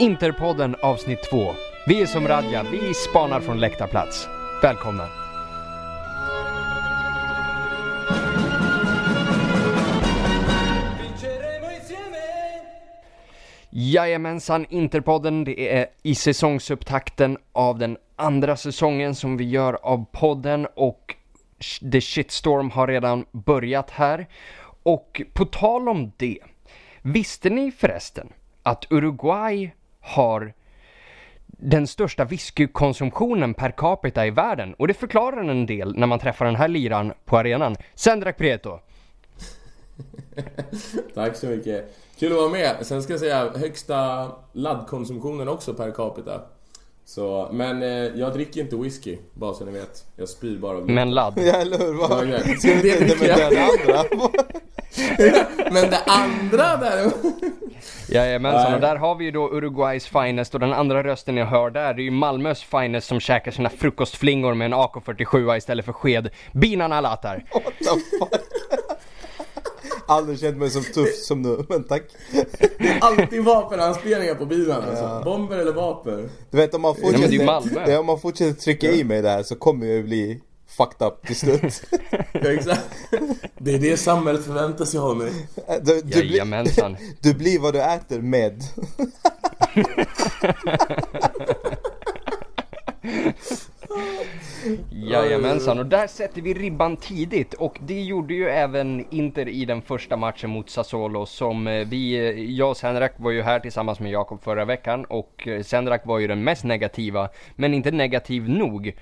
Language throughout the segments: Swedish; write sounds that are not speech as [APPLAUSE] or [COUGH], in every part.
Interpodden avsnitt 2. Vi är som Radja, vi spanar från läktarplats. Välkomna! Jajamensan, Interpodden, det är i säsongsupptakten av den andra säsongen som vi gör av podden och The Shitstorm har redan börjat här. Och på tal om det, visste ni förresten att Uruguay har den största whiskykonsumtionen per capita i världen och det förklarar en del när man träffar den här liran på arenan. Sendrak Prieto! [LAUGHS] Tack så mycket. Kul att vara med. Sen ska jag säga högsta laddkonsumtionen också per capita. Så, men eh, jag dricker inte whisky, bara så ni vet. Jag spyr bara av Men ladd. Ja eller hur? Vad-. Ska Det inte med den andra? [LAUGHS] [LAUGHS] Men det andra där... Jajamensan, och där har vi ju då Uruguays finest och den andra rösten jag hör där, det är ju Malmös finest som käkar sina frukostflingor med en AK47 istället för sked. Binan Alatar. What the fuck? Aldrig känt mig så tuff som nu, men tack. Det är alltid vapenanspelningar på bilen alltså. Ja. Bomber eller vapen. Du vet om man det är fortsätter, ja, om man fortsätter trycka i mig där så kommer jag ju bli fucked up till slut. [LAUGHS] Ja, exakt. Det är det samhället förväntar sig av mig. Du, du, blir, Jajamensan. [LAUGHS] du blir vad du äter med. [LAUGHS] Jajamensan, och där sätter vi ribban tidigt och det gjorde ju även Inter i den första matchen mot Sassuolo som eh, vi, eh, jag och Senrak var ju här tillsammans med Jakob förra veckan och eh, Senrak var ju den mest negativa, men inte negativ nog.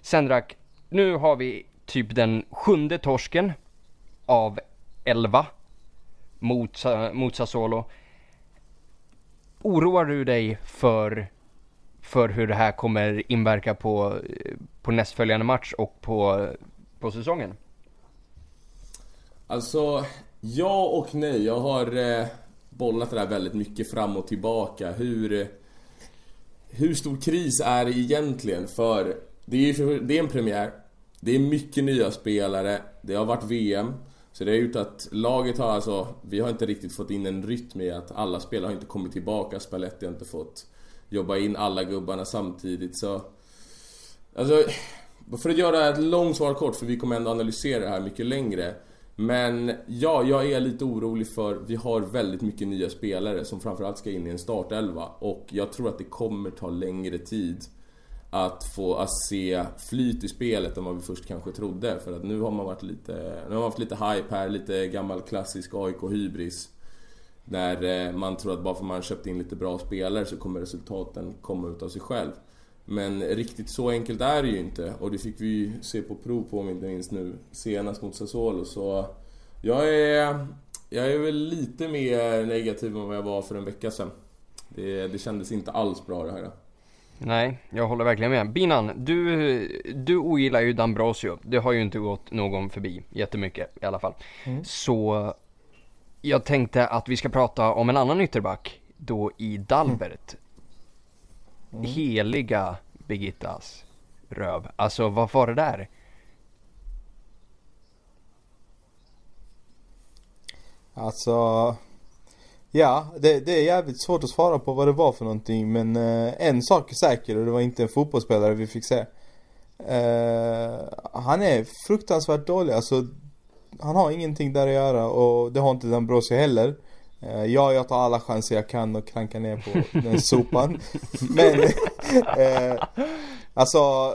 Senrak, nu har vi typ den sjunde torsken av 11 mot, mot Sassuolo. Oroar du dig för för hur det här kommer inverka på, på nästföljande match och på, på säsongen. Alltså, ja och nej. Jag har eh, bollat det där väldigt mycket fram och tillbaka. Hur, hur stor kris är det egentligen? För det är, för, det är en premiär. Det är mycket nya spelare. Det har varit VM. Så det har gjort att laget har alltså, vi har inte riktigt fått in en rytm i att alla spelare har inte kommit tillbaka. Spalletti har inte fått jobba in alla gubbarna samtidigt så... Alltså, för att göra ett långt svar kort, för vi kommer ändå analysera det här mycket längre. Men ja, jag är lite orolig för vi har väldigt mycket nya spelare som framförallt ska in i en startelva och jag tror att det kommer ta längre tid att få att se flyt i spelet än vad vi först kanske trodde. För att nu har man varit lite, nu har man haft lite hype här, lite gammal klassisk AIK-hybris. Där eh, man tror att bara för att man köpt in lite bra spelare så kommer resultaten komma ut av sig själv. Men riktigt så enkelt är det ju inte och det fick vi ju se på prov på om inte minst nu senast mot Sassuolo så jag är, jag är väl lite mer negativ än vad jag var för en vecka sedan. Det, det kändes inte alls bra det här. Nej, jag håller verkligen med. Binan, du, du ogillar ju Dambrosio. Det har ju inte gått någon förbi jättemycket i alla fall. Så jag tänkte att vi ska prata om en annan ytterback då i Dalbert. Heliga Birgittas röv. Alltså vad var det där? Alltså, ja, det, det är jävligt svårt att svara på vad det var för någonting men eh, en sak är säker och det var inte en fotbollsspelare vi fick se. Eh, han är fruktansvärt dålig, alltså han har ingenting där att göra och det har inte Dambrosio heller. Eh, ja, jag tar alla chanser jag kan och kranka ner på [LAUGHS] den sopan. Men, eh, alltså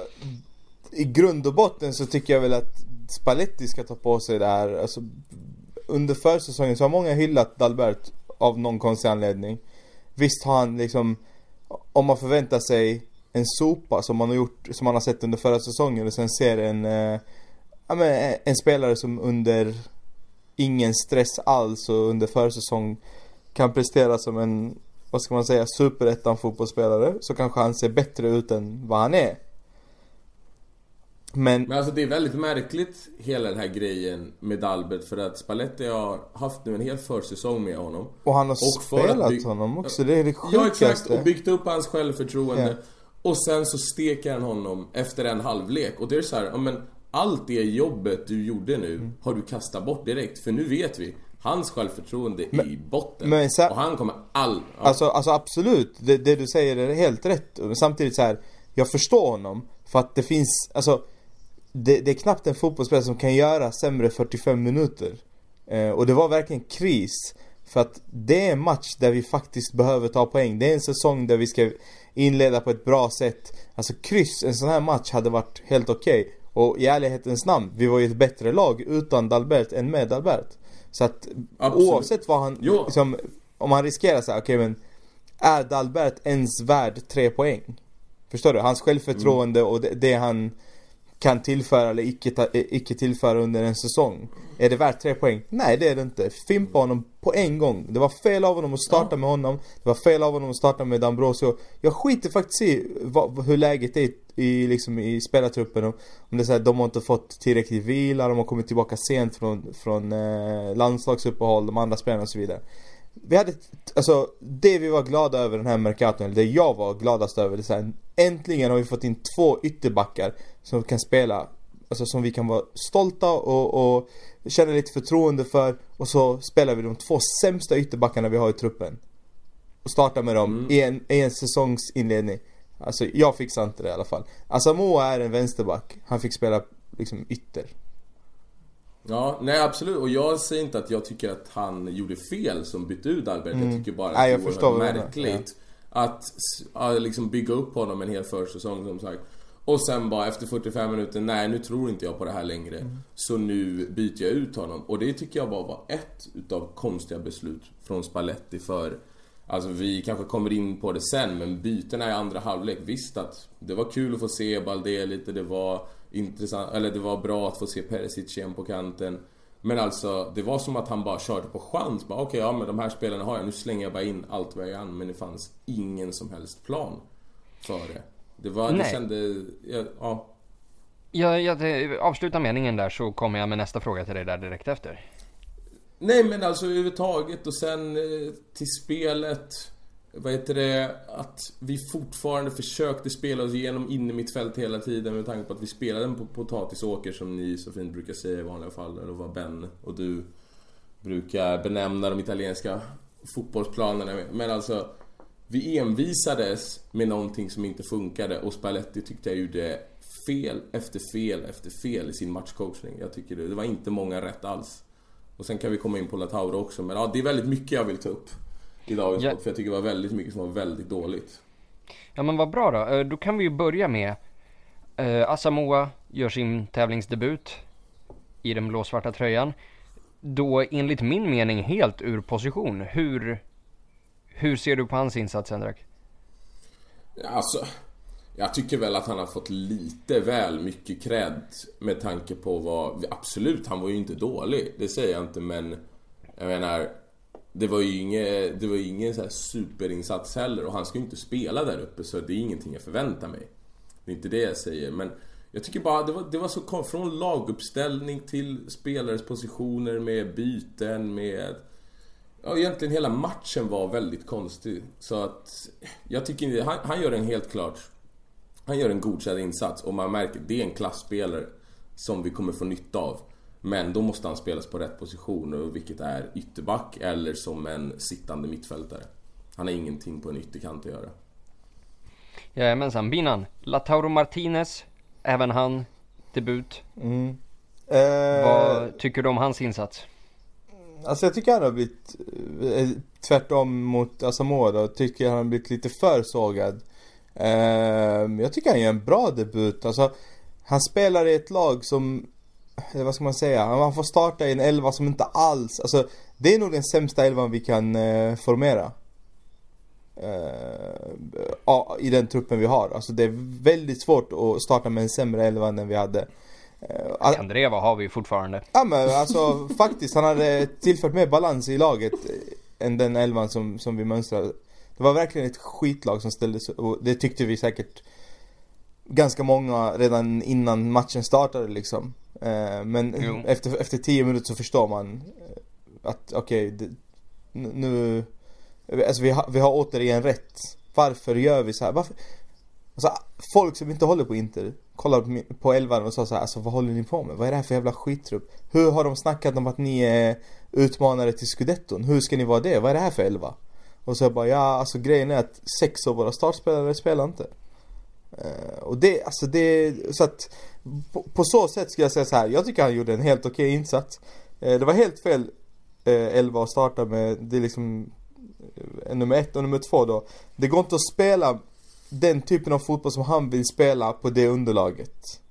i grund och botten så tycker jag väl att Spalletti ska ta på sig det här. Alltså, under försäsongen så har många hyllat Dalbert av någon konstig anledning. Visst har han liksom, om man förväntar sig en sopa som man har gjort, som man har sett under förra säsongen och sen ser en, eh, ja men eh, en spelare som under ingen stress alls och under försäsong kan prestera som en, vad ska man säga, superettan fotbollsspelare så kanske han ser bättre ut än vad han är. Men, Men alltså det är väldigt märkligt hela den här grejen med Dalbert för att Spalletti har haft nu en hel försäsong med honom. och han har Och spelat bygg- honom också, det är det Ja exakt, sjukaste. och byggt upp hans självförtroende. Ja. Och sen så steker han honom efter en halvlek. Och det är så här, ja men allt det jobbet du gjorde nu har du kastat bort direkt. För nu vet vi, Hans självförtroende är i botten. men så- och han kommer all... Ja. Alltså, alltså absolut, det, det du säger är helt rätt. Men samtidigt så här, jag förstår honom. För att det finns, alltså det, det är knappt en fotbollsspelare som kan göra sämre 45 minuter. Eh, och det var verkligen kris. För att det är en match där vi faktiskt behöver ta poäng. Det är en säsong där vi ska inleda på ett bra sätt. Alltså kryss, en sån här match hade varit helt okej. Och i ärlighetens namn, vi var ju ett bättre lag utan Dalbert än med Dalbert. Så att Absolut. oavsett vad han, Jo. liksom, om han riskerar så här, okej men är Dalbert ens värd tre poäng? Förstår du? Hans självförtroende och det, det han kan tillföra eller icke, ta, eh, icke tillföra under en säsong. Är det värt tre poäng? Nej det är det inte. Fimpa honom på en gång. Det var fel av honom att starta med honom. Det var fel av honom att starta med Dambrosio. Jag skiter faktiskt i vad, hur läget är i, liksom, i spelartruppen. Om det är så här, de har inte fått tillräckligt vila, de har kommit tillbaka sent från, från eh, landslagsuppehåll, de andra spelarna och så vidare. Vi hade, alltså det vi var glada över den här Mercaton, eller det jag var gladast över, det är så här, äntligen har vi fått in två ytterbackar som kan spela, alltså som vi kan vara stolta och, och känna lite förtroende för och så spelar vi de två sämsta ytterbackarna vi har i truppen. Och startar med dem i, en, i en säsongsinledning. Alltså jag fixar inte det i alla fall. Asamoah är en vänsterback, han fick spela liksom ytter. Ja, nej absolut. Och jag säger inte att jag tycker att han gjorde fel som bytte ut Albert. Jag tycker bara att Mm. Nej, jag det är märkligt att s- ja, liksom bygga upp honom en hel försäsong som sagt. Och sen bara efter 45 minuter, nej nu tror inte jag på det här längre. Mm. Så nu byter jag ut honom. Och det tycker jag bara var ett utav konstiga beslut från Spalletti för Alltså vi kanske kommer in på det sen men bytena i andra halvlek, visst att det var kul att få se Balde lite, det var intressant, eller det var bra att få se Perisic igen på kanten. Men alltså, det var som att han bara körde på chans. Okej, ja men de här spelarna har jag, nu slänger jag bara in allt vad jag kan. Men det fanns ingen som helst plan för det. Det var, det Nej. kände, ja, ja. Jag, jag avslutar meningen där så kommer jag med nästa fråga till dig där direkt efter. Nej men alltså överhuvudtaget och sen eh, till spelet Vad heter det? Att vi fortfarande försökte spela oss igenom in i mitt fält hela tiden med tanke på att vi spelade en po- potatisåker som ni så fint brukar säga i vanliga fall. Eller vad Ben och du brukar benämna de italienska fotbollsplanerna med. Men alltså Vi envisades med någonting som inte funkade och Spalletti tyckte jag gjorde fel efter fel efter fel i sin matchcoachning. Jag tycker det, det var inte många rätt alls. Och sen kan vi komma in på Latauro också men ja, det är väldigt mycket jag vill ta upp i dagens Ja. för jag tycker det var väldigt mycket som var väldigt dåligt. Ja men vad bra då. Eh, Då kan vi ju börja med eh, Asamoah gör sin tävlingsdebut i den blåsvarta tröjan. Då enligt min mening helt ur position. Hur, hur ser du på hans insats Henrik? Alltså, jag tycker väl att han har fått lite väl mycket cred med tanke på vad... Absolut, han var ju inte dålig. Det säger jag inte men... Jag menar... Det var ju ingen, det var ingen så här superinsats heller och han ska ju inte spela där uppe så det är ingenting jag förväntar mig. Det är inte det jag säger men jag tycker bara det var, det var så från laguppställning till spelares positioner med byten med Ja, egentligen hela matchen var väldigt konstig. Så att jag tycker inte, han, han gör en helt klart Han gör en godkänd insats och man märker det är en klassspelare som vi kommer få nytta av. Men då måste han spelas på rätt position och vilket är ytterback eller som en sittande mittfältare. Han har ingenting på en ytterkant att göra. Jajamensan, Binan. Latauro Martinez, även han debut. Mm. Eh, Vad tycker du om hans insats? Alltså jag tycker han har blivit eh, tvärtom mot Asamoah då, tycker han har blivit lite för sågad. Ehm, jag tycker han gör en bra debut. Alltså han spelar i ett lag som, vad ska man säga, han får starta i en elva som inte alls, alltså det är nog den sämsta elvan vi kan eh, formera. Ehm, I den truppen vi har. Alltså det är väldigt svårt att starta med en sämre elva än den vi hade. Eh, all- Kandreva har vi fortfarande. Ja men alltså faktiskt, han hade tillfört mer balans i laget eh, än den elvan som, som vi mönstrade. Det var verkligen ett skitlag som ställdes och det tyckte vi säkert ganska många redan innan matchen startade liksom. Eh, Men Jo. efter, efter tio minuter så förstår man eh, att okej, n- nu... Alltså vi har, vi har återigen rätt. Varför gör vi så här? Varför? Alltså folk som inte håller på Inter kollade på, min- på elvan och sa så här, alltså vad håller ni på med? Vad är det här för jävla skittrupp? Hur har de snackat om att ni är utmanare till scudetton? Hur ska ni vara det? Vad är det här för elva? Och så jag bara, ja alltså grejen är att sex av våra startspelare spelar inte. Eh, och det, alltså det, så att på, på så sätt ska jag säga så här. jag tycker han gjorde en helt okej insats. Eh, det var helt fel eh, elva att starta med, det är liksom nummer ett och nummer två då. Det går inte att spela den typen av fotboll som han vill spela på det underlaget.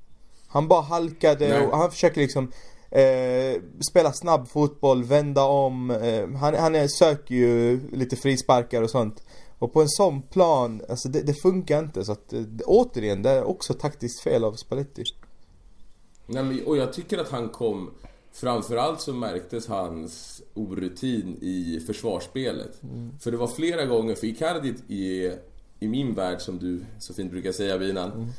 Han bara halkade Nej. och han försöker liksom eh, spela snabb fotboll, vända om. Eh, han han är, söker ju lite frisparkar och sånt. Och på en sån plan, alltså det, det funkar inte. Så att, eh, återigen, det är också taktiskt fel av Spalletti. Nej, men, och jag tycker att han kom... Framförallt så märktes hans orutin i försvarsspelet. För det var flera gånger, för Icardi i, i min värld, som du så fint brukar säga Binan,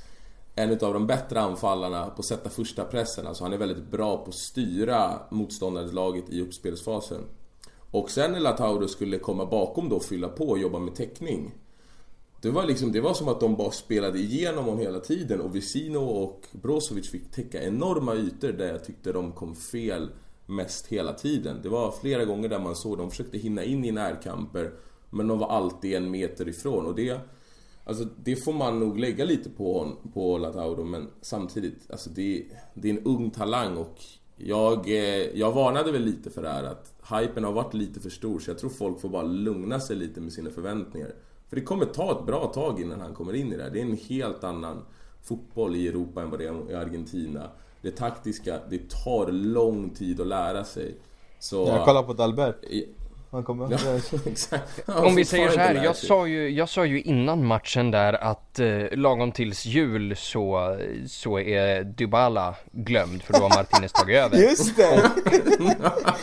en utav de bättre anfallarna på att sätta första pressen. Alltså han är väldigt bra på att styra motståndarlaget i uppspelsfasen. Och sen när Lautaro skulle komma bakom då och fylla på och jobba med täckning. Det var liksom, det var som att de bara spelade igenom honom hela tiden och Vicino och Brozovic fick täcka enorma ytor där jag tyckte de kom fel mest hela tiden. Det var flera gånger där man såg de försökte hinna in i närkamper men de var alltid en meter ifrån och det Alltså det får man nog lägga lite på, hon, på Lautaro men samtidigt, alltså det, det är en ung talang och jag, eh, jag varnade väl lite för det här att hypen har varit lite för stor så jag tror folk får bara lugna sig lite med sina förväntningar. För det kommer ta ett bra tag innan han kommer in i det här. Det är en helt annan fotboll i Europa än vad det är i Argentina. Det taktiska, det tar lång tid att lära sig. Så... Jag kollar på Dalbert. Han kommer... Ja, [LAUGHS] exakt. Om vi säger så här, jag sa, ju, jag sa ju innan matchen där att eh, lagom tills jul så, så är Dybala glömd för då har Martinez tagit över. Just det! [LAUGHS]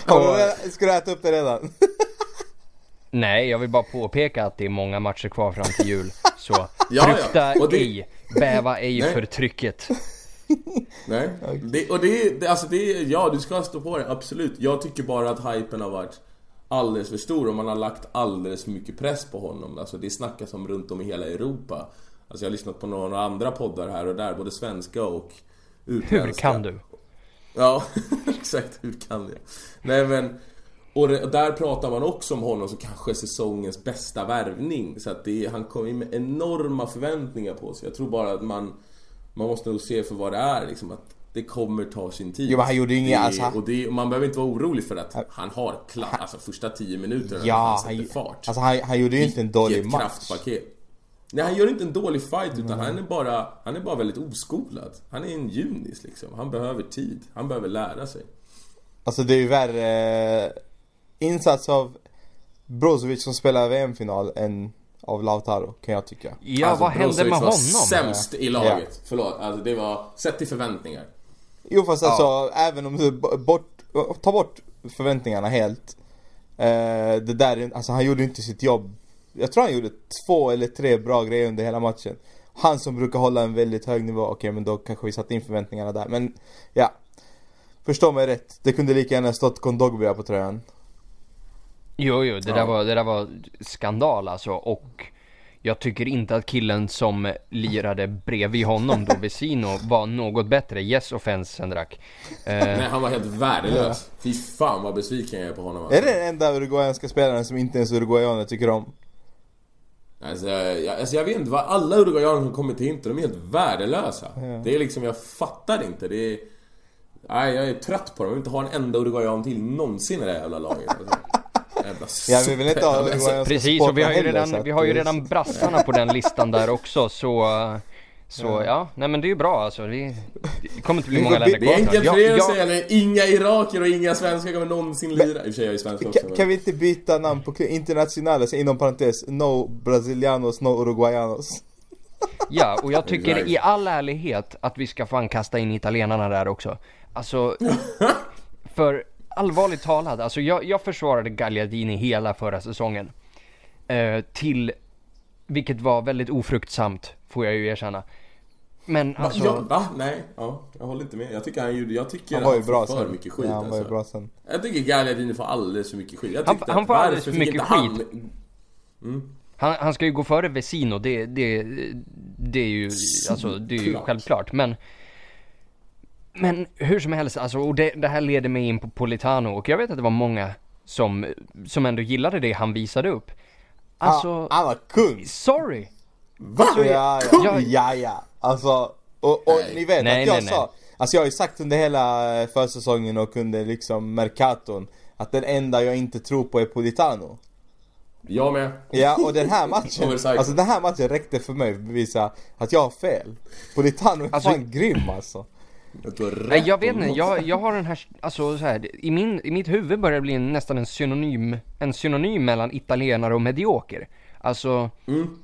Redan- Ska du äta upp det redan? [LAUGHS] Nej, jag vill bara påpeka att det är många matcher kvar fram till jul. Så ja. frukta Och det- ej, bäva ej Nej. för trycket. Nej, det, och det, är- det, alltså det är, ja du ska stå på det, absolut. Jag tycker bara att hypen har varit alldeles för stor och man har lagt alldeles för mycket press på honom. Alltså det snackas om runt om i hela Europa. Alltså jag har lyssnat på några andra poddar här och där, både svenska och utländska. Hur kan du? Ja, [LAUGHS] exakt. Hur kan jag? Nej men... Och där pratar man också om honom som kanske säsongens bästa värvning. Så att det, är- han kom in med enorma förväntningar på sig. Jag tror bara att man... Man måste nog se för vad det är liksom. Att det kommer ta sin tid. Jo, men han gjorde ju inget- Det- alltså, Och det, och man behöver inte vara orolig för att han har klass. Alltså första 10 minuterna Ja, han han, sätter fart. alltså han, han gjorde ju inte en dålig match. kraftpaket. Nej, han gör inte en dålig fight utan han är bara Han är bara väldigt oskolad. Han är en junis liksom. Han behöver tid. Han behöver lära sig. Alltså det är ju värre eh, insats av Brozovic som spelar VM-final än av Lautaro kan jag tycka. Ja, Alltså, vad hände Brozovic med var honom? sämst i laget. Förlåt. Alltså det var... Sett till förväntningar. Jo fast alltså även om du bort, tar bort förväntningarna helt. Eh, det där, är- alltså han gjorde inte sitt jobb. Jag tror han gjorde två eller tre bra grejer under hela matchen. Han som brukar hålla en väldigt hög nivå, okej men då kanske vi satte in förväntningarna där. Men ja. Förstå mig rätt, det kunde lika gärna stått Kondogbia på tröjan. Jo, jo, det, Ja. där var, det där var skandal alltså och jag tycker inte att killen som lirade bredvid honom då, Vesino, var något bättre. Yes offense, Sendrak. Eh, Nej, han var helt värdelös. Fy fan vad besviken jag är på honom. Alltså. Är det den enda uruguayanska spelaren som inte ens uruguayaner tycker om? Alltså, jag, alltså jag vet inte, vad alla uruguayaner som kommer till Inter, de är helt värdelösa. Det är liksom, jag fattar inte. Det är... Nej, jag är trött på dem. Jag vill inte ha en enda uruguayan till någonsin i det här jävla laget. Alltså. Jävla Jag vill väl inte ha uruguayanska Precis, och vi har ju så redan, att vi har ju det- redan brassarna på den listan där också så Så ja, nej men det är ju bra alltså. Det, det kommer inte bli Vi många länder by- Det är kvar. enkelt för er att säga nu, inga iraker och inga svenskar kommer någonsin lira. I och för sig, jag är svensk också. Kan, kan vi inte byta namn på klubb? Internationales inom parentes, no brasilianos, no uruguayanos. Ja, och jag tycker i all ärlighet att vi ska fan kasta in italienarna där också. Alltså, [LAUGHS] för allvarligt talat, alltså jag, jag försvarade Gagliardini hela förra säsongen. Eh, till, vilket var väldigt ofruktsamt, får jag ju erkänna. Men Va, alltså, ja, va? Nej, ja, jag håller inte med. Jag tycker han gjorde, jag tycker Han var ju får bra för sen. mycket skit ja, han var ju alltså. bra sen. Jag tycker Gagliardini får alldeles för mycket skit. Jag Han- han får alldeles för mycket han- Mm. Han, han ska ju gå före Vesino, det, det, det är ju, alltså, det är ju självklart. Men, men hur som helst, alltså, och det, det här leder mig in på Politano och jag vet att det var många som, som ändå gillade det han visade upp. Alltså, han, han var kung! sorry! Va? Alltså, ja, jag- ja, ja, ja. Alltså, och, och Nej. ni vet Nej, att jag nej, nej. sa, alltså jag har ju sagt under hela eh, försäsongen och under liksom Mercaton att den enda jag inte tror på är Politano. Jag med. Ja, och den här matchen, alltså den här matchen räckte för mig för att bevisa att jag har fel. Politano är Alltså- fan grym alltså. Nej, jag vet inte, jag, jag har den här, alltså så här, i, min, i mitt huvud börjar det bli en, nästan en synonym, en synonym mellan italienare och medioker. Alltså, Mm.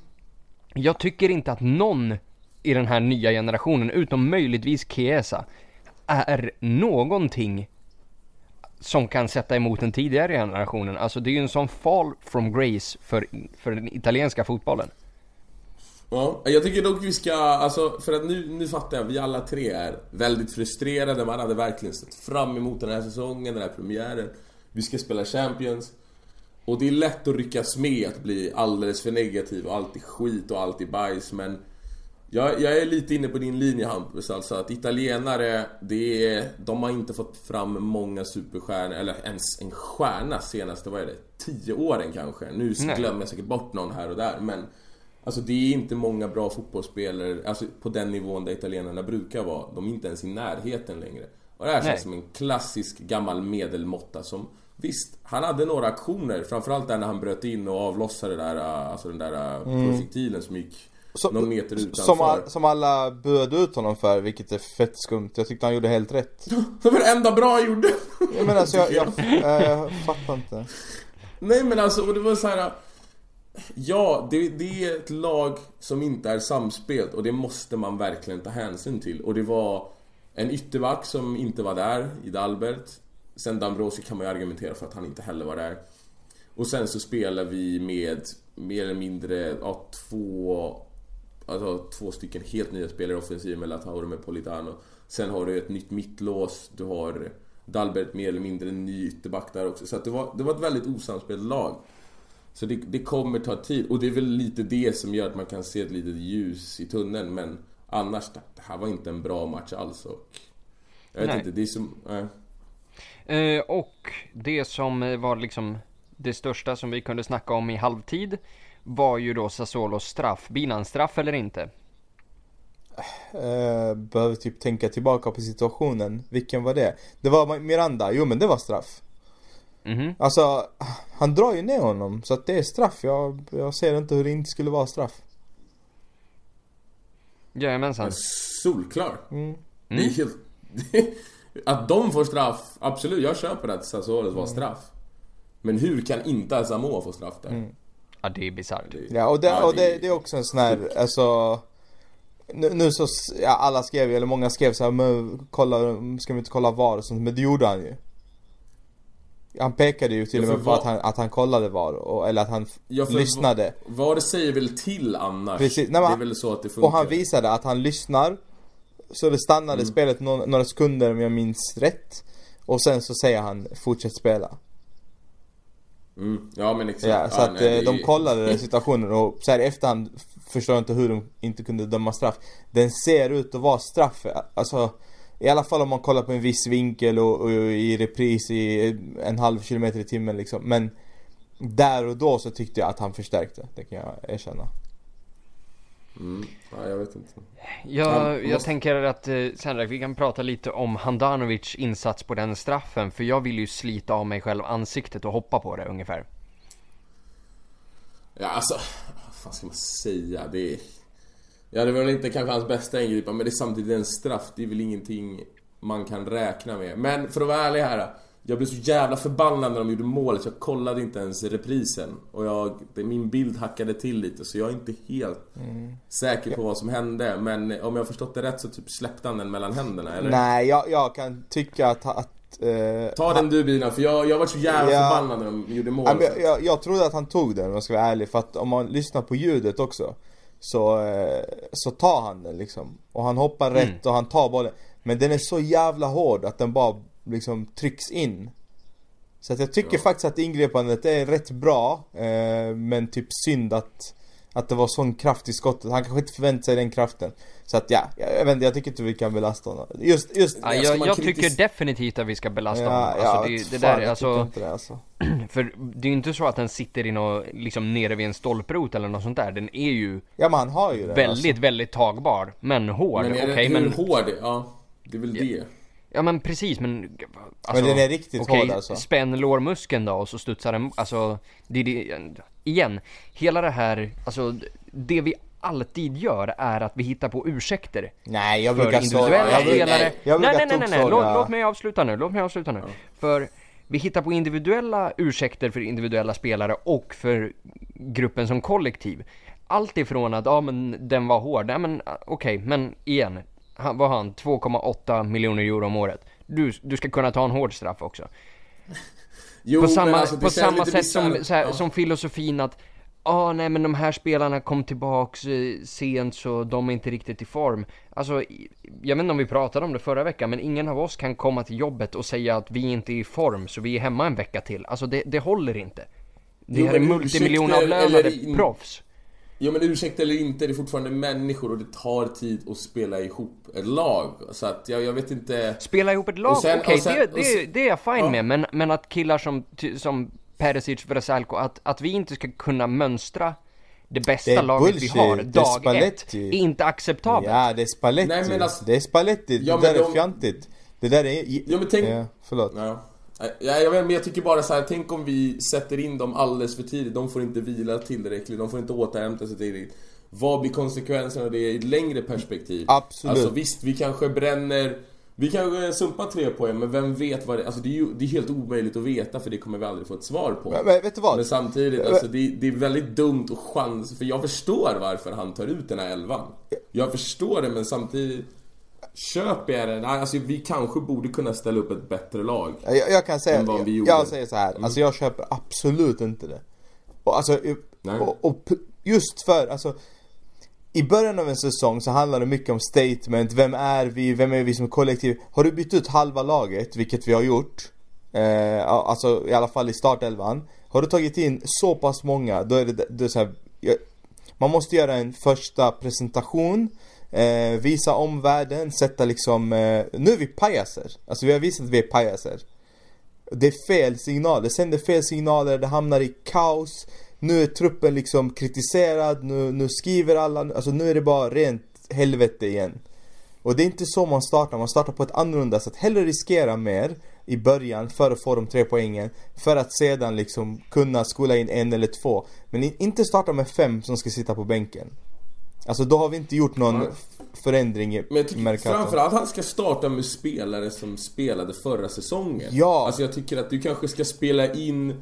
jag tycker inte att någon i den här nya generationen, utom möjligtvis Chiesa, är någonting som kan sätta emot den tidigare generationen. Alltså det är ju en sån fall from grace för, för den italienska fotbollen. Ja, jag tycker dock vi ska, alltså för att nu, nu fattar jag, vi alla tre är väldigt frustrerade. Man hade verkligen sett fram emot den här säsongen, den här premiären. Vi ska spela Champions. Och det är lätt att ryckas med att bli alldeles för negativ och allt är skit och allt är bajs men jag, jag är lite inne på din linje Hampus, alltså att italienare, det är, de har inte fått fram många superstjärnor, eller ens en stjärna senaste, vad är det, tio åren kanske. Nu glömmer jag säkert bort någon här och där men Alltså det är inte många bra fotbollsspelare, alltså på den nivån där italienarna brukar vara. De är inte ens i närheten längre. Och det här Nej. känns som en klassisk gammal medelmåtta som Visst, han hade några aktioner, framförallt där när han bröt in och avlossade där, äh, alltså den där äh, projektilen som gick Som- någon meter utanför. Som, all, som alla buade ut honom för, vilket är fett skumt. Jag tyckte han gjorde helt rätt. [LAUGHS] Det var det enda bra han gjorde! Jag menar alltså jag, jag, jag, jag fattar inte. Nej men alltså, och det var så här. Ja, det, det är ett lag som inte är samspelt och det måste man verkligen ta hänsyn till. Och det var en ytterback som inte var där, i Dalbert. Sen Dambrosi kan man ju argumentera för att han inte heller var där. Och sen så spelar vi med mer eller mindre, ja, två... Alltså två stycken helt nya spelare i offensiven med Lautaro med Politano. Sen har du ett nytt mittlås, du har Dalbert mer eller mindre en ny ytterback där också. Så att det var, det var ett väldigt osamspelt lag. Så det, det kommer ta tid och det är väl lite det som gör att man kan se ett litet ljus i tunneln men annars, det här var inte en bra match alls och... Jag vet Nej. inte, det är som... Nej. Eh, och det som eh, var liksom det största som vi kunde snacka om i halvtid var ju då Sassuolos straff. Blir han straff eller inte? Eh, behöver typ tänka tillbaka på situationen. Vilken var det? Det var Miranda, jo men det var straff. Mhm. Alltså, han drar ju ner honom så att det är straff. Jag, jag ser inte hur det inte skulle vara straff. Jajamensan. Solklar. Mm. Det är helt... [LAUGHS] att de får straff, absolut, jag köper att Sassuolos var straff. Men hur kan inte Asamoah få straff där? Ja, det är bisarrt. Det- Ja och det, Ja, och det, det- är också en sån här, alltså nu, nu så, ja, alla skrev ju, eller många skrev så här, men kolla, ska vi inte kolla VAR och sånt, men det gjorde han ju. Han pekade ju till och med på VAR att han, att han kollade VAR, och, eller att han Ja, lyssnade. Vad det säger väl till annars? Precis. Nej, men- det är väl så att det funkar. Och han visade att han lyssnar. Så det stannade Mm. spelet några, några sekunder om jag minns rätt. Och sen så säger han, fortsätt spela. Mm, ja men exakt. Ja, så Ja, att nej, eh, de är- kollade den [LAUGHS] situationen och så här i efterhand förstår jag inte hur de inte kunde döma straff. Den ser ut att vara straff, alltså i alla fall om man kollar på en viss vinkel och, och i repris i en halv kilometer i timmen liksom. Men där och då så tyckte jag att han förstärkte, det kan jag erkänna. Mm, ja, jag vet inte. Jag, Ja, jag måste- tänker att eh, Sandra, vi kan prata lite om Handanovic insats på den straffen. För jag vill ju slita av mig själv ansiktet och hoppa på det ungefär. Ja alltså, vad fan ska man säga? Det är... Ja det var väl inte kanske hans bästa ingripande men det är samtidigt en straff. Det är väl ingenting man kan räkna med. Men för att vara ärlig här. Jag blev så jävla förbannad när de gjorde målet jag kollade inte ens reprisen. Och jag, min bild hackade till lite så jag är inte helt säker på vad som hände. Men om jag har förstått det rätt så typ släppte han den mellan händerna eller? Nej, jag, jag kan tycka att, att eh, Ta den du Bina för jag, jag var så jävla Ja. förbannad när de gjorde målet. jag, jag, jag trodde att han tog den om jag ska vara ärlig för att om man lyssnar på ljudet också Så, eh, så tar han den liksom Och han hoppar rätt och han tar bollen Men den är så jävla hård att den bara liksom trycks in Så att jag tycker Ja. faktiskt att ingripandet är rätt bra. Eh, men typ synd att, att det var sån kraft i skottet. Han kanske inte förväntade sig den kraften. Så att ja, jag, jag vet inte, jag tycker inte vi kan belasta honom. Just, just Ja, jag, jag tycker definitivt att vi ska belasta Ja, honom. Alltså, ja, det, det fan, där, alltså, det, alltså. [CLEARS THROAT] för det är ju inte så att den sitter i nå, liksom nere vid en stolprot eller något sånt där. Den är ju Ja men han har ju det. väldigt, väldigt tagbar. Men hård. Men är det, hur men... hård? Ja, det är väl det. Ja men precis, men... Alltså, Men den är riktigt okej, hård alltså. spänn lårmuskeln då och så studsar den, alltså... Det, är det, igen, hela det här, alltså det vi alltid gör är att vi hittar på ursäkter. Nej jag brukar individuella brukar- spelare. Nej, nej, nej, nej, nej. Låt, låt mig avsluta nu, låt mig avsluta nu. För vi hittar på individuella ursäkter för individuella spelare och för gruppen som kollektiv. Allt ifrån att, ja men den var hård, nej men okej, men igen. Han, har han? 2,8 miljoner euro om året. Du, du ska kunna ta en hård straff också. Jo, På samma, alltså, på samma sätt som, så här, Ja. som filosofin att Ja, nej men de här spelarna kom tillbaks eh, sent så de är inte riktigt i form. Alltså, jag vet inte om vi pratade om det förra veckan, men ingen av oss kan komma till jobbet och säga att vi inte är i form, så vi är hemma en vecka till. Alltså det, det håller inte. Det Jo, här är multimiljonavlönade proffs. Jo men ursäkta eller inte, det är fortfarande människor och det tar tid att spela ihop ett lag. Så att jag, jag vet inte... Spela ihop ett lag, okej, sen- det, det, det är jag fine Ja. med, men, men att killar som, som Perisic, Vrsaljko, att, att vi inte ska kunna mönstra det bästa Det är laget vi bullshit. har Det är dag ett, är inte acceptabelt. Ja det är Spalletti. Nej, men alltså- Det är Spalletti. Ja, det där är de- fjantigt. Det där är... Ja, men tänk- Ja, förlåt. Ja. Ja, jag vet, men jag tycker bara så här, tänk om vi sätter in dem alldeles för tidigt. De får inte vila tillräckligt, de får inte återhämta sig tillräckligt. Vad blir konsekvenserna av det i ett längre perspektiv? Absolut. Alltså visst, vi kanske bränner... Vi kanske sumpar tre poäng, men vem vet vad det... Alltså det är ju det är helt omöjligt att veta för det kommer vi aldrig få ett svar på. Men, men vet du vad? Men samtidigt, alltså, det, det är väldigt dumt och chans, för jag förstår varför han tar ut den här elvan. Jag förstår det, men samtidigt köper jag det. Nej, alltså vi kanske borde kunna ställa upp ett bättre lag. Jag, jag kan säga, än vad vi jag, jag säger så här. alltså jag köper absolut inte det. Och alltså, och, och just för, alltså i början av en säsong så handlar det mycket om statement, vem är vi, vem är vi som kollektiv? Har du bytt ut halva laget, vilket vi har gjort, eh, alltså i alla fall i startelvan. Har du tagit in så pass många, då är det, det är så här, jag, man måste göra en första presentation, eh, visa omvärlden, sätta liksom, eh, nu är vi pajaser. Alltså vi har visat att vi är pajaser. Det är fel signaler, det sänder fel signaler, det hamnar i kaos. Nu är truppen liksom kritiserad, nu, nu skriver alla, alltså nu är det bara rent helvete igen. Och det är inte så man startar, man startar på ett annorlunda sätt. Hellre riskera mer i början för att få de tre poängen. För att sedan liksom kunna skola in en eller två. Men inte starta med fem som ska sitta på bänken. Alltså då har vi inte gjort någon förändring i Men jag tycker Mercato. framförallt han ska starta med spelare som spelade förra säsongen. Ja. Alltså jag tycker att du kanske ska spela in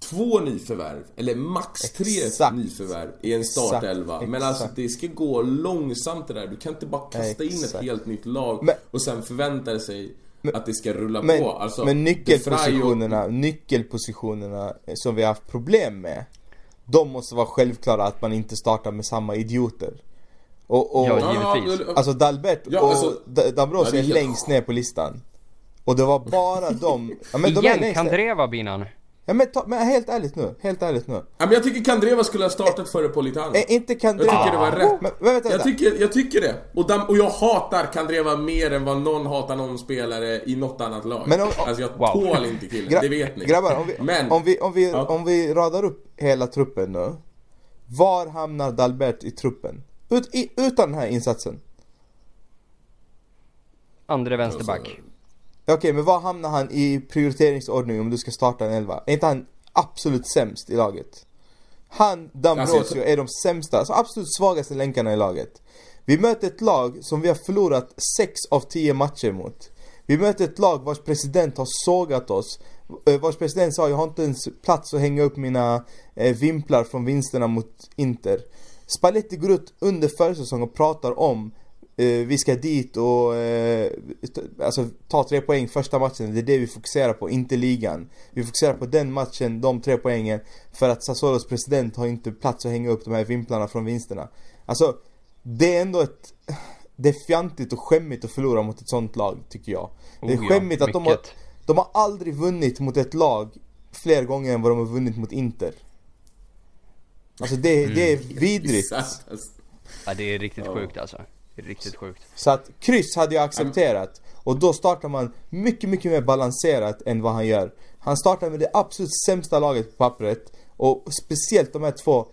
två nyförvärv, eller max tre Exakt. nyförvärv i en Exakt. startelva. Men alltså Exakt. det ska gå långsamt det där. Du kan inte bara kasta in ett Exakt. helt nytt lag Men- och sen förvänta sig att det ska rulla Men, på. Alltså, men Vrij och- nyckelpositionerna, nyckelpositionerna som vi har haft problem med. De måste vara självklara att man inte startar med samma idioter. Och, och Ja, givetvis. alltså Dalbert Ja, och alltså- Ja, Dambrosio det är längst ner på listan. Och det var bara [LAUGHS] de, ja, men de är Igen. Kandreva Binan. Ja men, ta, men helt ärligt nu, helt ärligt nu. Ja, men jag tycker Kandreva skulle ha startat före Politano. Är inte Kandreva... Jag tycker det var rätt. Men, men vänta, Jag tycker, jag tycker det. Och, dam, och jag hatar Kandreva mer än vad någon hatar någon spelare i något annat lag. Men om- alltså jag Wow. tål inte killen, Gra- det vet ni. Grabbar, om vi, Men, om, vi, om, vi, Ja. om vi radar upp hela truppen nu. Var hamnar Dalbert i truppen? Ut, i, utan den här insatsen. Andre vänsterback. Okej, men var hamnar han i prioriteringsordning om du ska starta en elva? Är inte han absolut sämst i laget? Han, Dambrosio Alltså, är de sämsta, alltså absolut svagaste länkarna i laget. Vi möter ett lag som vi har förlorat 6 av 10 matcher mot. Vi möter ett lag vars president har sågat oss. eh, Vars president sa jag har inte ens plats att hänga upp mina eh, vimplar från vinsterna mot Inter. Spalletti går ut under försäsong och pratar om vi ska dit och eh, alltså, ta tre poäng första matchen. Det är det vi fokuserar på, inte ligan. Vi fokuserar på den matchen, de tre poängen. För att Sassuolos president har inte plats att hänga upp de här vimplarna från vinsterna. Alltså, det är ändå ett... Det är fjantigt och skämmigt att förlora mot ett sånt lag, tycker jag. Det är Oh ja, skämmigt att de har... De har aldrig vunnit mot ett lag fler gånger än vad de har vunnit mot Inter. Alltså det, det är vidrigt. Exakt, alltså. Ja, det är riktigt sjukt alltså. Riktigt sjukt. Så att kryss hade jag accepterat. Och då startar man mycket, mycket mer balanserat än vad han gör. Han startar med det absolut sämsta laget på pappret. Och speciellt de här två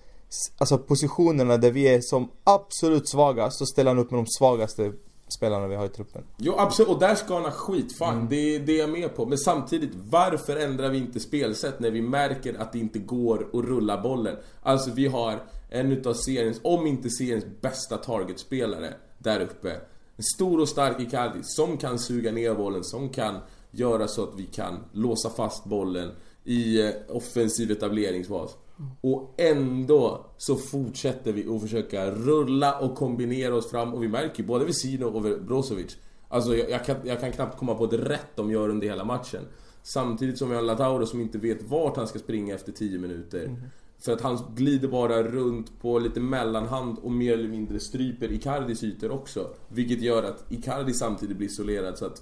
alltså positionerna där vi är som absolut svagast. Så ställer han upp med de svagaste spelarna vi har i truppen. Jo absolut, och där ska han ha skit, fan Mm. det, det är jag med på. Men samtidigt, varför ändrar vi inte spelsätt när vi märker att det inte går att rulla bollen? Alltså vi har en utav seriens, om inte seriens bästa targetspelare där uppe. En stor och stark Icardi som kan suga ner bollen, som kan göra så att vi kan låsa fast bollen i eh, offensiv etableringsfas. Och ändå så fortsätter vi att försöka rulla och kombinera oss fram. Och vi märker ju både Vesino och Brozovic. Alltså jag, jag, kan, jag kan knappt komma på ett rätt de gör under hela matchen. Samtidigt som vi har en Latauro som inte vet vart han ska springa efter 10 minuter För att han glider bara runt på lite mellanhand och mer eller mindre stryper Icardis ytor också Vilket gör att Icardi samtidigt blir isolerad så att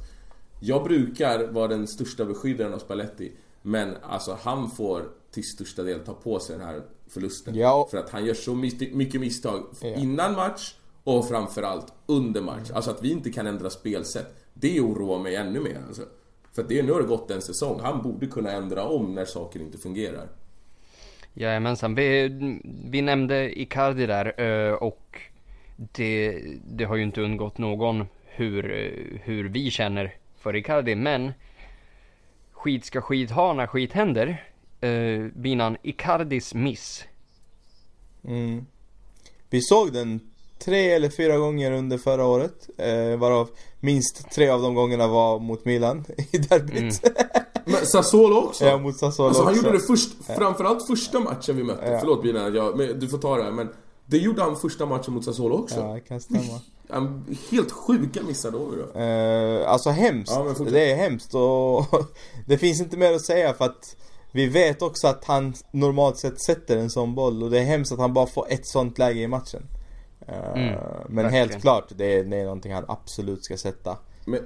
Jag brukar vara den största beskyddaren av Spalletti Men alltså han får till största del ta på sig den här förlusten Ja, För att han gör så mycket misstag innan match och framförallt under match. Alltså att vi inte kan ändra spelsätt. Det oroar mig ännu mer alltså. För att det, nu har det gått en säsong. Han borde kunna ändra om när saker inte fungerar. Jajamensan, vi, vi nämnde Icardi där eh, och det, det har ju inte undgått någon hur, eh, hur vi känner för Icardi, men skit ska skit ha när skit händer. Uh, Binan, Icardis miss. Mm. Vi såg den tre eller fyra gånger under förra året. Eh, varav minst tre av de gångerna var mot Milan i derbyt. [LAUGHS] Men Sassuolo också? ja, mot Sassuolo alltså han också. gjorde det först, framförallt första matchen vi mötte. Ja. Förlåt Bina, jag, men du får ta det här. Men det gjorde han första matchen mot Sassuolo också. Ja, det kan stämma. [LAUGHS] Han, helt sjuka missar då. då. Eh, alltså hemskt. Ja, det är hemskt och [LAUGHS] det finns inte mer att säga för att vi vet också att han normalt sett sätter en sån boll och det är hemskt att han bara får ett sånt läge i matchen. Eh, Mm, men verkligen. helt klart, det är, det är någonting han absolut ska sätta. Men,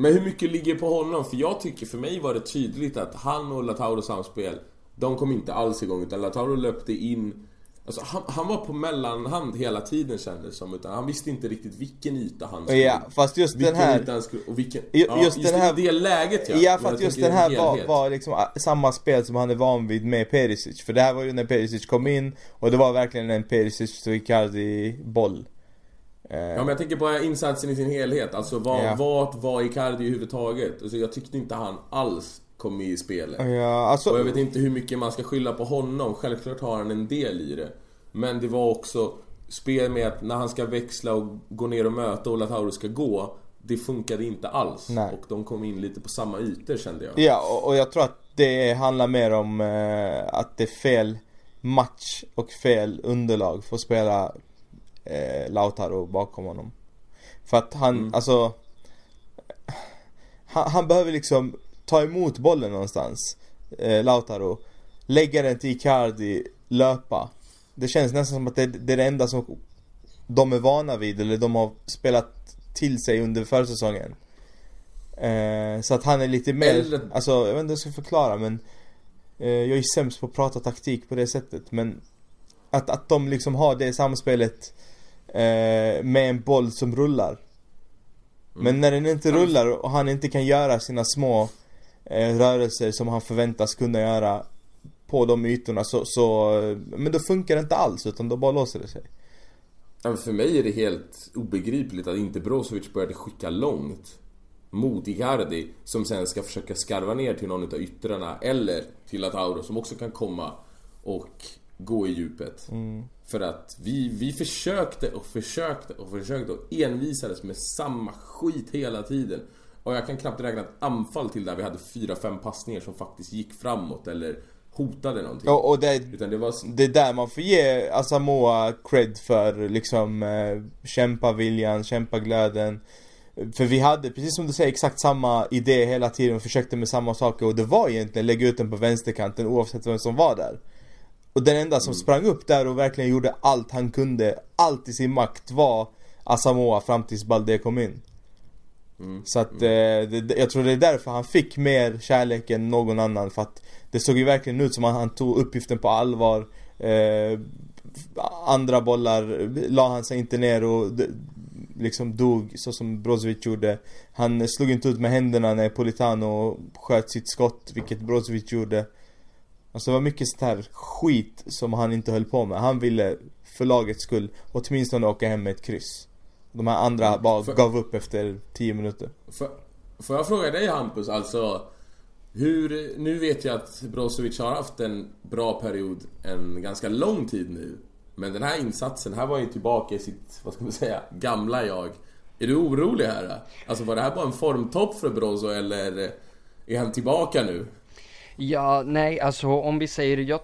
men hur mycket ligger på honom? För jag tycker, för mig var det tydligt att han och Latauros samspel, de kom inte alls igång utan Latauro löpte in Alltså han, han var på mellanhand hela tiden kändes det som, utan han visste inte riktigt vilken yta han skulle Ja, fast just den här... skulle, och vilken... Ju- ja, just just den här- det läget ja. Ja jag just den här var, var liksom ah, samma spel som han är van vid med Perisic. För det här var ju när Perisic kom in och det var verkligen en Perisic och Icardi boll. Eh, Ja men jag tänker på insatsen i sin helhet, alltså var, Ja. vart var Icardi överhuvudtaget? Alltså jag tyckte inte han alls kom med i spelet. ja, alltså, Och jag vet inte hur mycket man ska skylla på honom, självklart har han en del i det. Men det var också spel med att när han ska växla och gå ner och möta och Latauro ska gå Det funkade inte alls Nej. och de kom in lite på samma ytor kände jag. Ja, och, och jag tror att det handlar mer om eh, att det är fel match och fel underlag för att spela eh, Lautaro bakom honom. För att han, Mm. alltså han, han behöver liksom ta emot bollen någonstans, eh, Lautaro. Lägga den till Icardi, löpa. Det känns nästan som att det, det är det enda som de är vana vid, eller de har spelat till sig under försäsongen. Eh, så att han är lite mer, Eller- alltså jag vet inte hur jag ska förklara men eh, Jag är sämst på att prata taktik på det sättet men Att, att de liksom har det samspelet eh, med en boll som rullar. Men när den inte rullar och han inte kan göra sina små eh, rörelser som han förväntas kunna göra På de ytorna så, så eh, Men då funkar det inte alls utan då bara låser det sig. Men För mig är det helt obegripligt att inte Brozovic började skicka långt mot Icardi som sen ska försöka skarva ner till någon av yttrarna eller till Latauro som också kan komma och gå i djupet. För att vi, vi försökte och försökte och försökte och envisades med samma skit hela tiden. Och jag kan knappt räkna ett anfall till där vi hade fyra fem passningar som faktiskt gick framåt eller hotade någonting. och, och det, Utan det var... det är där man får ge Asamoah cred för liksom eh, kämpaviljan, kämpaglöden. För vi hade, precis som du säger, exakt samma idé hela tiden och försökte med samma saker och det var egentligen lägga ut den på vänsterkanten oavsett vem som var där. Och den enda som sprang upp där och verkligen gjorde allt han kunde, allt i sin makt var Asamoah fram tills Balde kom in. Mm. Så att mm. eh, det, jag tror det är därför han fick mer kärlek än någon annan för att Det såg ju verkligen ut som att han tog uppgiften på allvar eh, Andra bollar la han sig inte ner och liksom dog så som Brozovic gjorde Han slog inte ut med händerna när Politano sköt sitt skott, vilket Brozovic gjorde Alltså det var mycket sånt här skit som han inte höll på med. Han ville för lagets skull åtminstone åka hem med ett kryss. De här andra mm. bara för, gav upp efter 10 minuter. För, får jag fråga dig Hampus, alltså hur, nu vet jag att Brozovic har haft en bra period en ganska lång tid nu. Men den här insatsen, här var ju tillbaka i sitt, vad ska man säga, gamla jag. Är du orolig här? Alltså var det här bara en formtopp för Brozo eller är han tillbaka nu? Ja, nej, alltså om vi säger jag,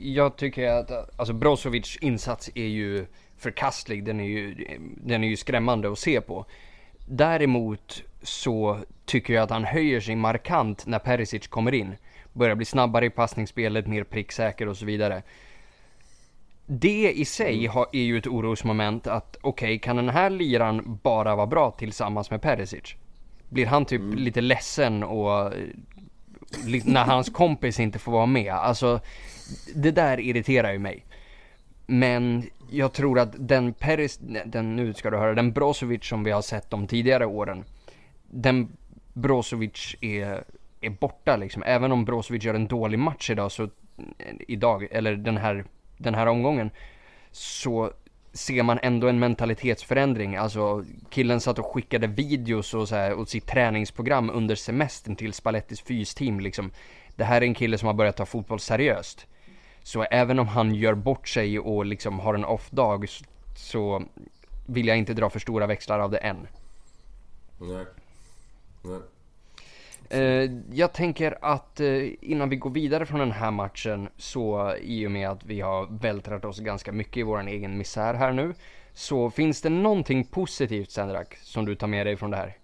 jag tycker att alltså Brozovic insats är ju förkastlig. Den är ju, den är ju skrämmande att se på. Däremot så tycker jag att han höjer sig markant när Perisic kommer in. Börjar bli snabbare i passningsspelet, mer pricksäker och så vidare. Det i sig har, är ju ett orosmoment att okej, okay, kan den här liran bara vara bra tillsammans med Perisic? Blir han typ mm. lite ledsen och när hans kompis inte får vara med. Alltså, det där irriterar ju mig. Men jag tror att den Peris, den, nu ska du höra, den Brozovic som vi har sett de tidigare åren. Den Brozovic är, är borta liksom. Även om Brozovic gör en dålig match idag så, eh, idag, eller den här, den här omgången. Så ser man ändå en mentalitetsförändring. Alltså killen satt och skickade videos och, så här, och sitt träningsprogram under semestern till Spallettis fysteam liksom. Det här är en kille som har börjat ta fotboll seriöst. Så även om han gör bort sig och liksom har en off-dag så vill jag inte dra för stora växlar av det än. Nej. Nej. Eh, jag tänker att eh, innan vi går vidare från den här matchen så i och med att vi har vältrat oss ganska mycket i våran egen misär här nu. Så finns det någonting positivt Sendrak som du tar med dig från det här?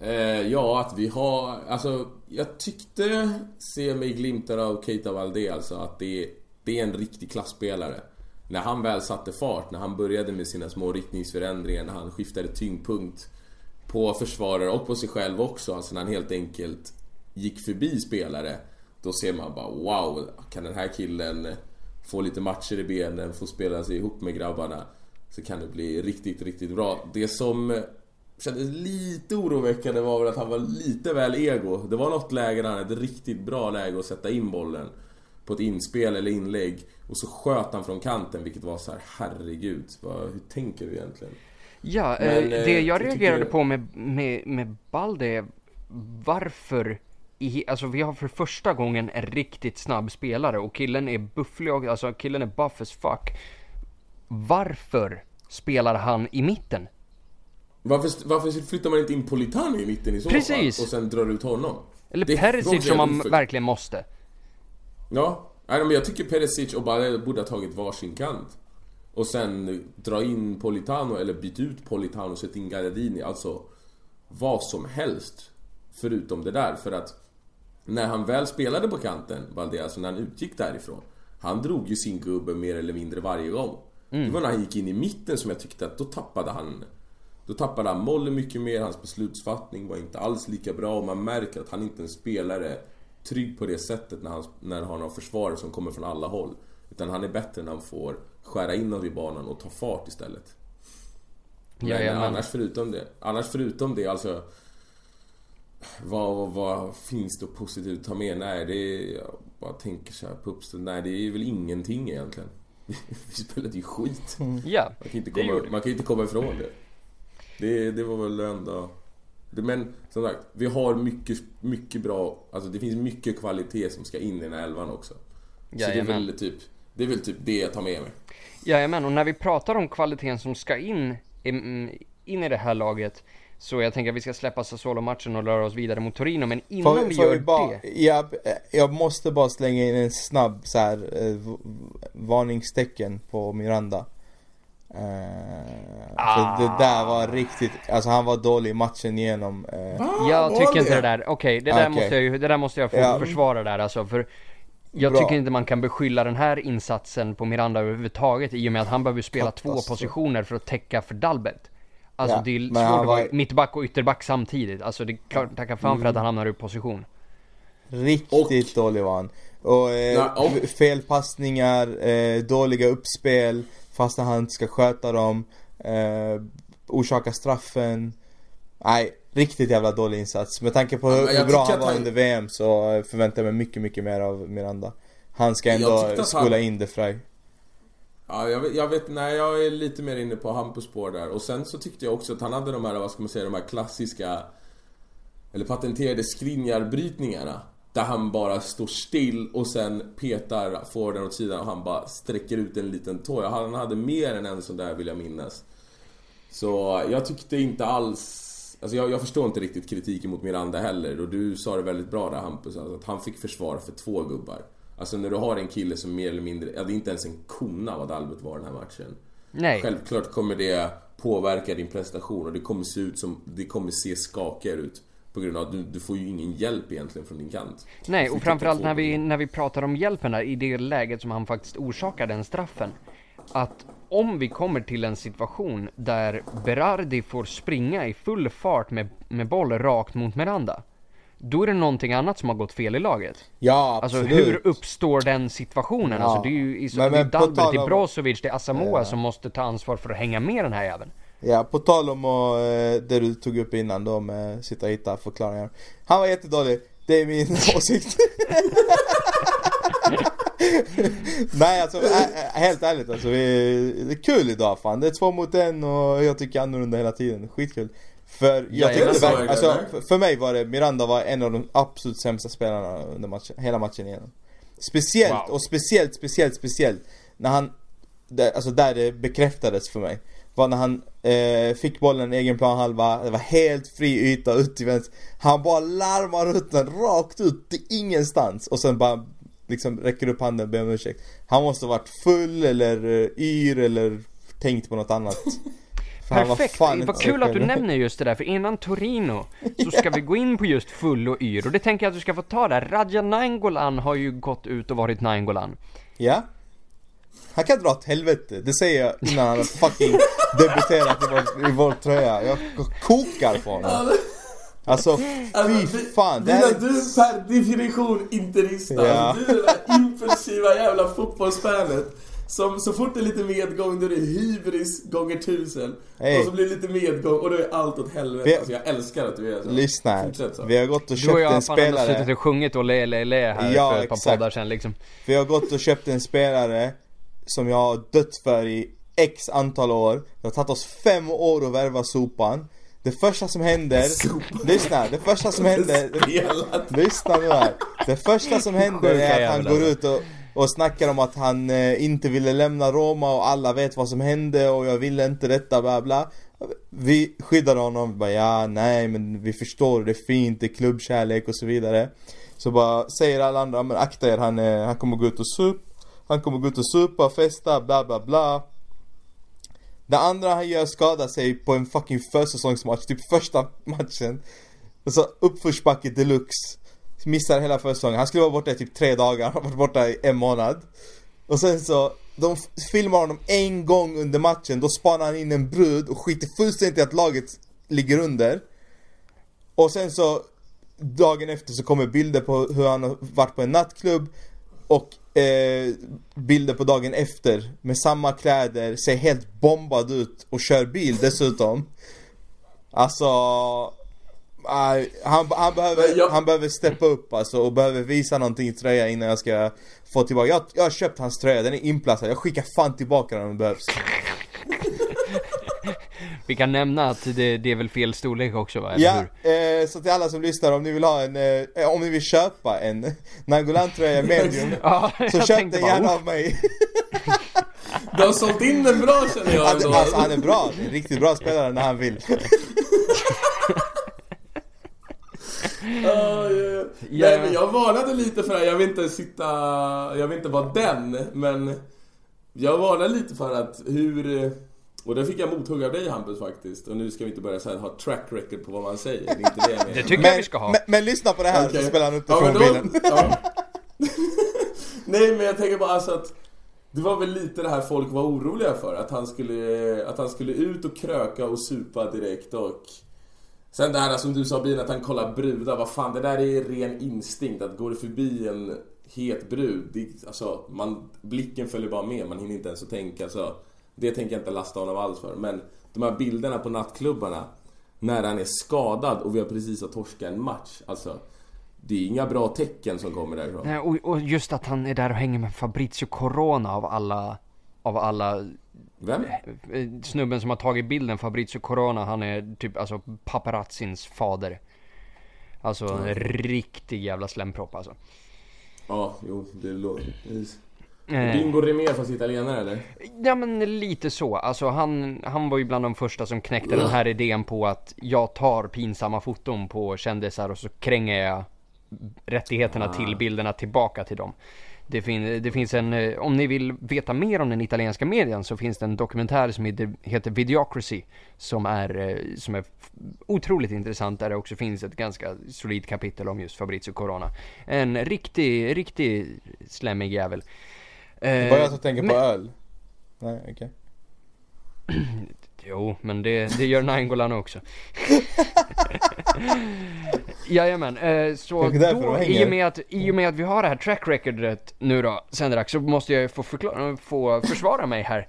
Eh, ja, att vi har... Alltså, jag tyckte se mig glimtar av Keita Valdé, alltså att det, det är en riktig klassspelare. När han väl satte fart, när han började med sina små riktningsförändringar, när han skiftade tyngdpunkt på försvarare och på sig själv också. Alltså när han helt enkelt gick förbi spelare. Då ser man bara wow, kan den här killen få lite matcher i benen, få spela sig ihop med grabbarna. Så kan det bli riktigt, riktigt bra. Det som kändes lite oroväckande var väl att han var lite väl ego. Det var något läge där han hade ett riktigt bra läge att sätta in bollen på ett inspel eller inlägg och så sköt han från kanten vilket var så här, herregud, vad, hur tänker du egentligen? Ja, eh, Men, det jag reagerade jag... på med, med, med Balde är varför i, alltså vi har för första gången en riktigt snabb spelare och killen är bufflig och, alltså killen är buff as fuck. Varför spelar han i mitten? Varför, varför flyttar man inte in Politano i mitten i så Precis. fall? Och sen drar ut honom? Eller Perisic som man verkligen måste. Ja, nej, men jag tycker Perisic och bara borde ha tagit varsin kant. Och sen dra in Politano eller byta ut Politano och sätta in Gardini. Alltså vad som helst. Förutom det där. För att när han väl spelade på kanten, Balde, alltså när han utgick därifrån. Han drog ju sin gubbe mer eller mindre varje gång. Mm. Det var när han gick in i mitten som jag tyckte att då tappade han Då tappade han bollen mycket mer, hans beslutsfattning var inte alls lika bra och man märker att han inte är en spelare trygg på det sättet när han, när han har försvarare som kommer från alla håll. Utan han är bättre när han får skära inåt i banan och ta fart istället. Men Jajamän. annars förutom det, annars förutom det alltså vad, vad finns det positivt att ta med? Nej, det är... Jag bara tänker så här på uppstånd. Nej, det är väl ingenting egentligen. [LAUGHS] Vi spelade ju skit. Mm. Ja, man kan, inte komma, man kan inte komma ifrån det. Det, det var väl det enda... Men som sagt, vi har mycket, mycket bra... Alltså det finns mycket kvalitet som ska in i den här elvan också. Så Jajamän. det är väl typ... Det är väl typ det jag tar med mig. Jajamän, och när vi pratar om kvaliteten som ska in, in i det här laget så jag tänker att vi ska släppa Sassuolo-matchen och röra oss vidare mot Torino, men innan får, vi gör vi bara, det... Jag, jag måste bara slänga in en snabb så här, eh, varningstecken på Miranda. Uh, ah. För det där var riktigt, alltså han var dålig i matchen igenom. Uh. Jag tycker inte det där, okej okay, det, där okay. måste jag, det där måste jag få ja. försvara där alltså. För jag Bra. tycker inte man kan beskylla den här insatsen på Miranda överhuvudtaget i och med att han behöver spela två positioner för att täcka för Dalbert. Alltså Ja, det är svårt att vara var- mittback och ytterback samtidigt. Alltså det är klart, tacka fan Mm. för att han hamnar ur position. Riktigt dålig var han. Och, eh, Ja, och- felpassningar, eh, dåliga uppspel fast han inte ska sköta dem. Eh, orsaka straffen. Nej, riktigt jävla dålig insats. Med tanke på Ja, hur, jag hur bra han var han- under VM så förväntar jag mig mycket, mycket mer av Miranda. Han ska ändå att han- skola in det Frey. Ja, jag vet, jag vet, nej jag är lite mer inne på Hampus spår där. Och sen så tyckte jag också att han hade de här, vad ska man säga, de här klassiska eller patenterade Skriniar-brytningarna. Där han bara står still och sen petar forwarden åt sidan och han bara sträcker ut en liten tå. Han hade mer än en sån där vill jag minnas. Så jag tyckte inte alls... Alltså jag, jag förstår inte riktigt kritiken mot Miranda heller och du sa det väldigt bra där Hampus, alltså att han fick försvara för två gubbar. Alltså när du har en kille som mer eller mindre, ja det är inte ens en kona vad Albert var den här matchen. Nej. Självklart kommer det påverka din prestation och det kommer se ut som, det kommer se skakigare ut. På grund av att du, du får ju ingen hjälp egentligen från din kant. Nej, och framförallt när vi, när vi pratar om hjälpen där, i det läget som han faktiskt orsakar den straffen. Att om vi kommer till en situation där Berardi får springa i full fart med, med boll rakt mot Miranda. Då är det någonting annat som har gått fel i laget. Ja, Alltså absolut. hur uppstår den situationen? Ja. Alltså det är ju Men- det är Dalbert, det är Brozovic, det är Asamoah Ja. som måste ta ansvar för att hänga med den här jäveln. Ja, på tal om och, eh, det du tog upp innan då med sitta och hitta förklaringar. Han var jättedålig, det är min [LAUGHS] åsikt. [LAUGHS] Nej alltså, helt ärligt alltså, vi, det är kul idag fan. Det är två mot en och jag tycker annorlunda hela tiden. Skitkul. För jag tyckte verkligen, alltså för mig var det, Miranda var en av de absolut sämsta spelarna under matchen, hela matchen igenom. Speciellt, Wow. och speciellt, speciellt, speciellt när han, där, alltså där det bekräftades för mig var när han eh, fick bollen i egen planhalva, det var helt fri yta ut till vänster Han bara larmar ut den rakt ut till ingenstans och sen bara liksom räcker upp handen och ber om ursäkt. Han måste ha varit full eller eh, yr eller tänkt på något annat. [LAUGHS] Perfekt! Vad sig kul att du nämner just det där, för innan Torino [LAUGHS] så ska vi gå in på just full och yr. Och det tänker jag att du ska få ta där. Radja Nainggolan har ju gått ut och varit Nainggolan. Ja. Han kan dra åt helvete, det säger jag innan han fucking debuterat i vår, i vår tröja. Jag kokar på honom Alltså fy fan, det här är... du per definition interista. Ja. Alltså, du är det där impulsiva jävla fotbollsfanet. Som så fort det är lite medgång då är det hybris gånger tusen. Hey. Och så blir det lite medgång och då är allt åt helvete. Vi- Alltså, jag älskar att du är så. Lyssna här, Fortsätt så. vi har gått och Du och köpt jag en har fan ändå spelare suttit och sjungit och le le le här Ja, för ett par exakt. poddar sen liksom. Vi har gått och köpt en spelare som jag har dött för i X antal år. Det har tagit oss fem år att värva sopan. Det första som händer, lyssna, det första som händer, [LAUGHS] lyssna nu här. Det första som händer är att han går ut och, och snackar om att han eh, inte ville lämna Roma och alla vet vad som hände och jag ville inte detta bla bla. Vi skyddar honom, vi bara ja, nej men vi förstår, det är fint, det är klubbkärlek och så vidare. Så bara säger alla andra, men akta er, han, eh, han kommer gå ut och sup, han kommer gå ut och supa, festa, bla bla bla. Det andra han gör skadar sig på en fucking försäsongsmatch, typ första matchen. Alltså uppförsbacke deluxe. Missar hela försäsongen. Han skulle vara borta i typ tre dagar, han [LAUGHS] har varit borta i en månad. Och sen så, de filmar honom en gång under matchen, då spanar han in en brud och skiter fullständigt i att laget ligger under. Och sen så, dagen efter så kommer bilder på hur han har varit på en nattklubb och eh, bilder på dagen efter med samma kläder, ser helt bombad ut och kör bil dessutom. Alltså... aj, han, han, behöver, jag- han behöver steppa upp alltså och behöver visa någonting i tröja innan jag ska få tillbaka. Jag, jag har köpt hans tröja, den är inplastad. Jag skickar fan tillbaka den om det behövs. Vi kan nämna att det, det är väl fel storlek också va, eller Ja, hur? eh, så till alla som lyssnar om ni vill ha en, eh, om ni vill köpa en Nangolan-tröja medium [LAUGHS] Ja, Så köp den gärna "Oh, av mig. Du har sålt in den bra känner jag Han, ändå. alltså han är bra, det är en riktigt bra spelare när han vill. [LAUGHS] Ja, ja. Ja. Nej men jag varnade lite för det här. jag vill inte sitta, jag vill inte vara den, men jag varnade lite för att hur, och där fick jag mothugg av dig Hampus faktiskt, och nu ska vi inte börja så här, ha track record på vad man säger, det är inte det jag menar. Det tycker jag Men, vi ska ha. men, men lyssna på det här Okej. så spelar han upp det Ja, från då- [LAUGHS] ja. [LAUGHS] Nej men jag tänker bara alltså att Det var väl lite det här folk var oroliga för. Att han skulle, att han skulle ut och kröka och supa direkt och... Sen det här som du sa Bin, att han kollar brudar. Vad fan, det där är ren instinkt. Att går det förbi en het brud, det, alltså, man, blicken följer bara med. Man hinner inte ens att tänka. Så det tänker jag inte lasta honom alls för. Men de här bilderna på nattklubbarna. När han är skadad och vi har precis har torskat en match. Alltså, det är inga bra tecken som kommer därifrån. Nej, och, och just att han är där och hänger med Fabrizio Corona av alla, av alla Vem? eh, snubben som har tagit bilden, Fabrizio Corona, han är typ alltså paparazzins fader. Alltså en riktig jävla slempropp alltså. Ja, jo, det låter... Eh, Bingo Rimér fast italienare eller? Ja men lite så, alltså han, han var ju bland de första som knäckte den här idén på att jag tar pinsamma foton på kändisar och så kränger jag rättigheterna till bilderna tillbaka till dem. Det, fin, det finns en, eh, om ni vill veta mer om den italienska medien så finns det en dokumentär som heter, Videocracy som är, eh, som är otroligt intressant där det också finns ett ganska solidt kapitel om just Fabrizio Corona. En riktig, riktig slemmig jävel. Det är bara jag som tänker på men- öl. Nej, okej. [CLEARS THROAT] Jo, men det, det gör Nainggolan också. [LAUGHS] Jajamän, eh, så då, i och, med att, i och med att vi har det här track recordet nu då, Senderak, så måste jag få, förklara, få försvara mig här.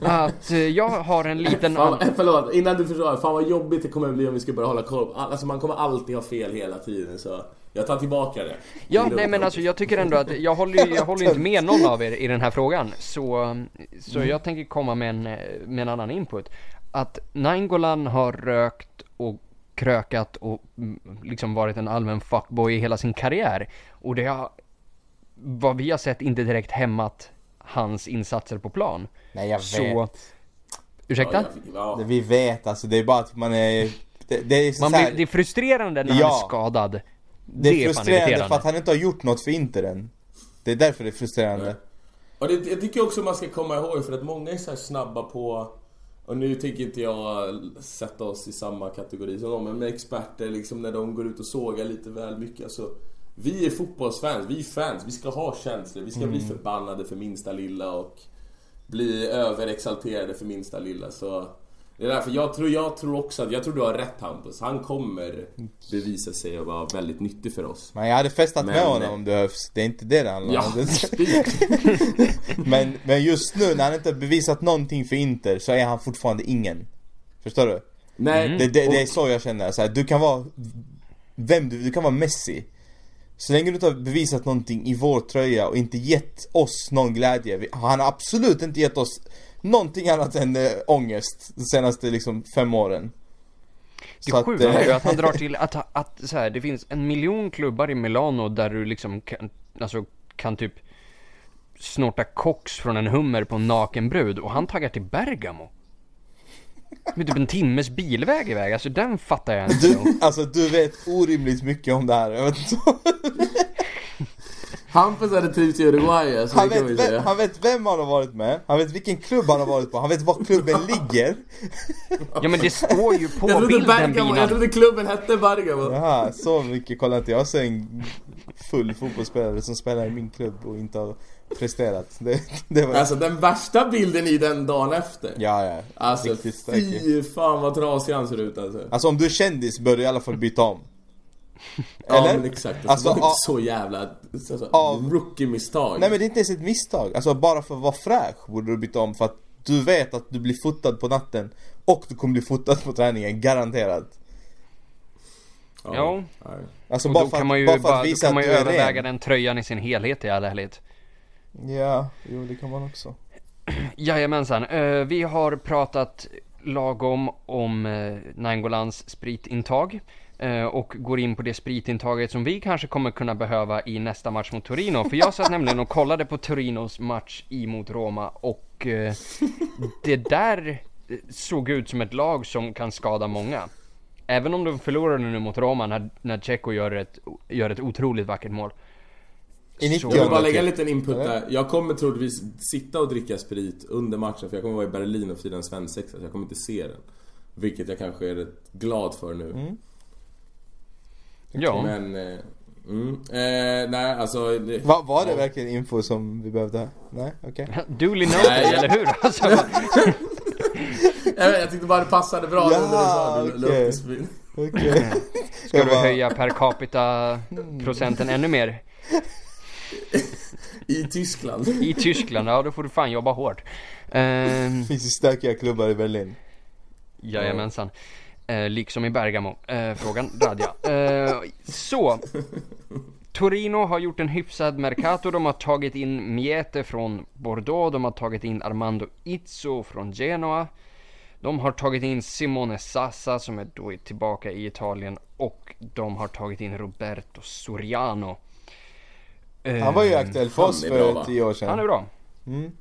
Att eh, jag har en liten... Fan, förlåt, innan du förstår. Fan vad jobbigt det kommer bli om vi ska börja hålla koll. Alltså man kommer alltid ha fel hela tiden så jag tar tillbaka det. Ja, nej men alltså jag tycker ändå att jag håller ju jag håller inte med någon av er i den här frågan. Så, så jag tänker komma med en, med en annan input. Att Nainggolan har rökt och krökat och mm, liksom varit en allmän fuckboy i hela sin karriär. Och det har, vad vi har sett, inte direkt hämmat hans insatser på plan. Nej, jag vet. Så, ursäkta? Ja, ja. Det vi vet alltså, det är bara att man är... Det, det är så Man så här, blir, det är frustrerande när Ja. han är skadad. det är fan frustrerande irriterande. för att han inte har gjort något för Inter än. Det är därför det är frustrerande. Och det, jag tycker också man ska komma ihåg för att många är så här snabba på och nu tänker inte jag sätta oss i samma kategori som dem, men med experter liksom när de går ut och sågar lite väl mycket. Alltså, vi är fotbollsfans, vi är fans, vi ska ha känslor, vi ska bli förbannade för minsta lilla och bli överexalterade för minsta lilla. Så det är därför jag tror, jag tror också att, jag tror du har rätt Hampus. Han kommer bevisa sig att vara väldigt nyttig för oss. Men jag hade festat med Men- honom om det behövs. Det är inte det det handlar om. [LAUGHS] [LAUGHS] men, men just nu när han inte har bevisat någonting för Inter så är han fortfarande ingen. Förstår du? Nej, Det, det, det är så jag känner. Så här, du kan vara vem du Du kan vara Messi. Så länge du inte har bevisat någonting i vår tröja och inte gett oss någon glädje. Han har absolut inte gett oss någonting annat än äh, ångest de senaste liksom fem åren. Det Så sjuka eh, är ju att han drar [LAUGHS] till att, att så här, det finns en miljon klubbar i Milano där du liksom kan, alltså, kan typ snorta koks från en hummer på en naken brud och han taggar till Bergamo. Med typ en timmes bilväg iväg, alltså den fattar jag inte. Du, alltså du vet orimligt mycket om det här. Jag vet inte. Hampus hade trivts i Uruguay alltså, Han vet, vem, han vet vem han har varit med, han vet vilken klubb han har varit på, han vet var klubben ligger. Ja men det står ju på Jag bilden Bergamo, jag trodde klubben hette Bergamo. Jaha, så mycket kollar inte jag. Så en full fotbollsspelare som spelar i min klubb och inte har presterat. Det, det var... Alltså den värsta bilden i den dagen efter. ja, ja. Alltså Riktigt fy fan vad trasig han ser ut alltså. Alltså om du är kändis bör du i alla fall byta om. [LAUGHS] Ja Eller? men exakt. Alltså, Alltså, av- så jävla alltså, av- rookie-misstag. Nej men det är inte ens ett misstag. Alltså bara för att vara fräsch borde du byta om för att du vet att du blir fotad på natten och du kommer bli fotad på träningen, garanterat. Ja. Nej. Alltså Och bara då för, kan man ju, bara bara, då visa kan man ju överväga den tröjan i sin helhet i all ärlighet. Ja, jo det kan man också. [CLEARS THROAT] Jajamensan, eh, vi har pratat lagom om eh, spritintag eh, och går in på det spritintaget som vi kanske kommer kunna behöva i nästa match mot Torino. För jag satt nämligen och kollade på Torinos match emot mot Roma och eh, det där såg ut som ett lag som kan skada många. Även om de förlorade nu mot Roma när, när Dzeko gör ett, gör ett otroligt vackert mål. I 90 Jag vill bara lägga en liten input där. Jag kommer troligtvis sitta och dricka sprit under matchen för jag kommer vara i Berlin och fira en svensexa så jag kommer inte se den. Vilket jag kanske är rätt glad för nu. Mm. Ja. Men... Eh, Mm. Eh, nej, alltså... Det, Va, var det verkligen info som vi behövde? Nej, okej. Okay. Duly noted, Nej. eller hur? [LAUGHS] Alltså, jag, vet, jag tyckte bara det passade bra Ja, under det sa du okej. ska Jag du bara- höja per capita procenten ännu mer? I Tyskland. I Tyskland, ja då får du fan jobba hårt. Ehm, Finns ju stökiga klubbar i Berlin. Jajamensan. Eh, liksom i Bergamo. Eh, frågan Radja. Eh, så. Torino har gjort en hyfsad Mercato. De har tagit in Miete från Bordeaux. De har tagit in Armando Izzo från Genoa. De har tagit in Simone Sassa som är då tillbaka i Italien. Och de har tagit in Roberto Soriano. Eh, Han var ju aktuell för oss för va? tio år sedan. Han är bra. Mm.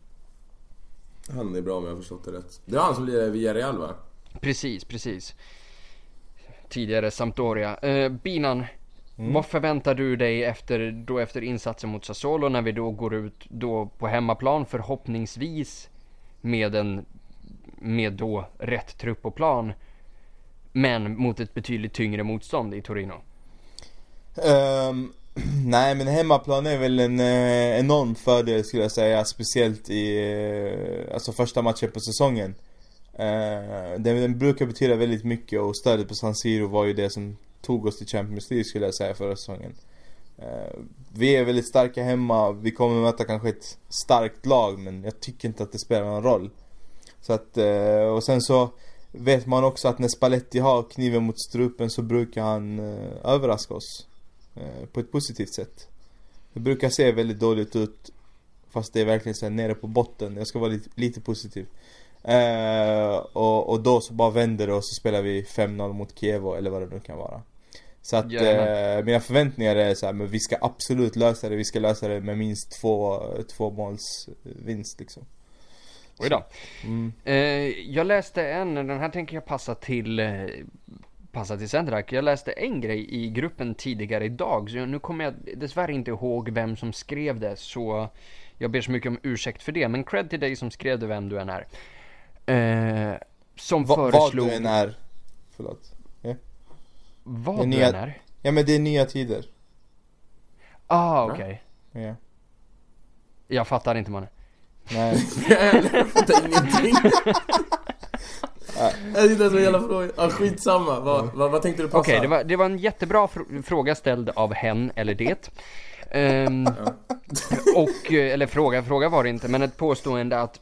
Han är bra om jag har förstått det rätt. Det var han som lirade i Villarreal va? Precis, precis. Tidigare Sampdoria. Eh, Binan, vad förväntar du dig efter, då efter insatsen mot Sassuolo när vi då går ut då på hemmaplan förhoppningsvis med en med då rätt trupp och plan men mot ett betydligt tyngre motstånd i Torino. Ehm, [CLEARS THROAT] nej men hemmaplan är väl en eh, enorm fördel skulle jag säga. Speciellt i eh, alltså första matchen på säsongen. Eh, den, den brukar betyda väldigt mycket och stödet på San Siro var ju det som tog oss till Champions League skulle jag säga förra säsongen. Eh, vi är väldigt starka hemma, vi kommer möta kanske ett starkt lag men jag tycker inte att det spelar någon roll. Så att, eh, och sen så vet man också att när Spalletti har kniven mot strupen så brukar han eh, överraska oss. Eh, på ett positivt sätt. Det brukar se väldigt dåligt ut fast det är verkligen så här nere på botten. Jag ska vara lite, lite positiv. Eh, och, och då så bara vänder det och så spelar vi 5-0 mot Kiev eller vad det nu kan vara. Så att eh, mina förväntningar är så här, men vi ska absolut lösa det. Vi ska lösa det med minst två, två måls vinst liksom. Oj då. Mm. Eh, jag läste en, den här tänker jag passa till eh, passa till Sendrak. Jag läste en grej i gruppen tidigare idag, så nu kommer jag dessvärre inte ihåg vem som skrev det, så jag ber så mycket om ursäkt för det. Men cred till dig som skrev det, vem du än är. Eh, som Va, vad föreslog... du än är. Förlåt. Vad Det du nya- än är? Ja men det är nya tider. Ah, okej. Ja. Jag fattar inte man. Nej. [LAUGHS] Jag fattar ingenting. Jag tyckte det var en jävla fråga. Ja, skitsamma. Vad, vad, vad tänkte du passa? Okej, det, var, det var en jättebra fr- fråga ställd av hen eller det. Ehm, och, eh, eller fråga, fråga var det inte, men ett påstående att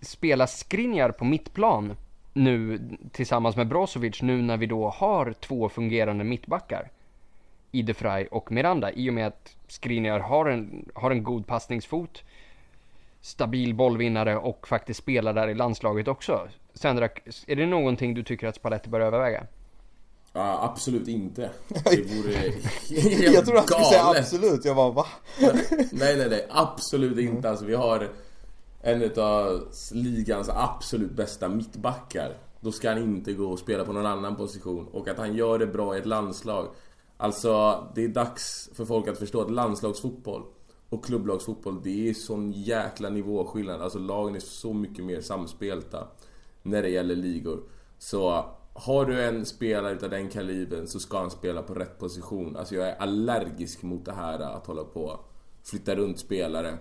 spela Skriniar på mittplan nu tillsammans med Brozovic nu när vi då har två fungerande mittbackar i De Vrij och Miranda i och med att Skriniar har en, har en god passningsfot stabil bollvinnare och faktiskt spelar där i landslaget också. Sandra, är det någonting du tycker att Spalletti bör överväga? Ja, absolut inte. Det [LAUGHS] vore helt Jag tror han skulle säga absolut. Jag bara va? Nej, nej, nej. Absolut inte. Alltså, vi har en av ligans absolut bästa mittbackar. Då ska han inte gå och spela på någon annan position. Och att han gör det bra i ett landslag. Alltså, det är dags för folk att förstå att landslagsfotboll och klubblagsfotboll, det är sån jäkla nivåskillnad. Alltså lagen är så mycket mer samspelta när det gäller ligor. Så har du en spelare utav den kalibern så ska han spela på rätt position. Alltså jag är allergisk mot det här att hålla på och flytta runt spelare.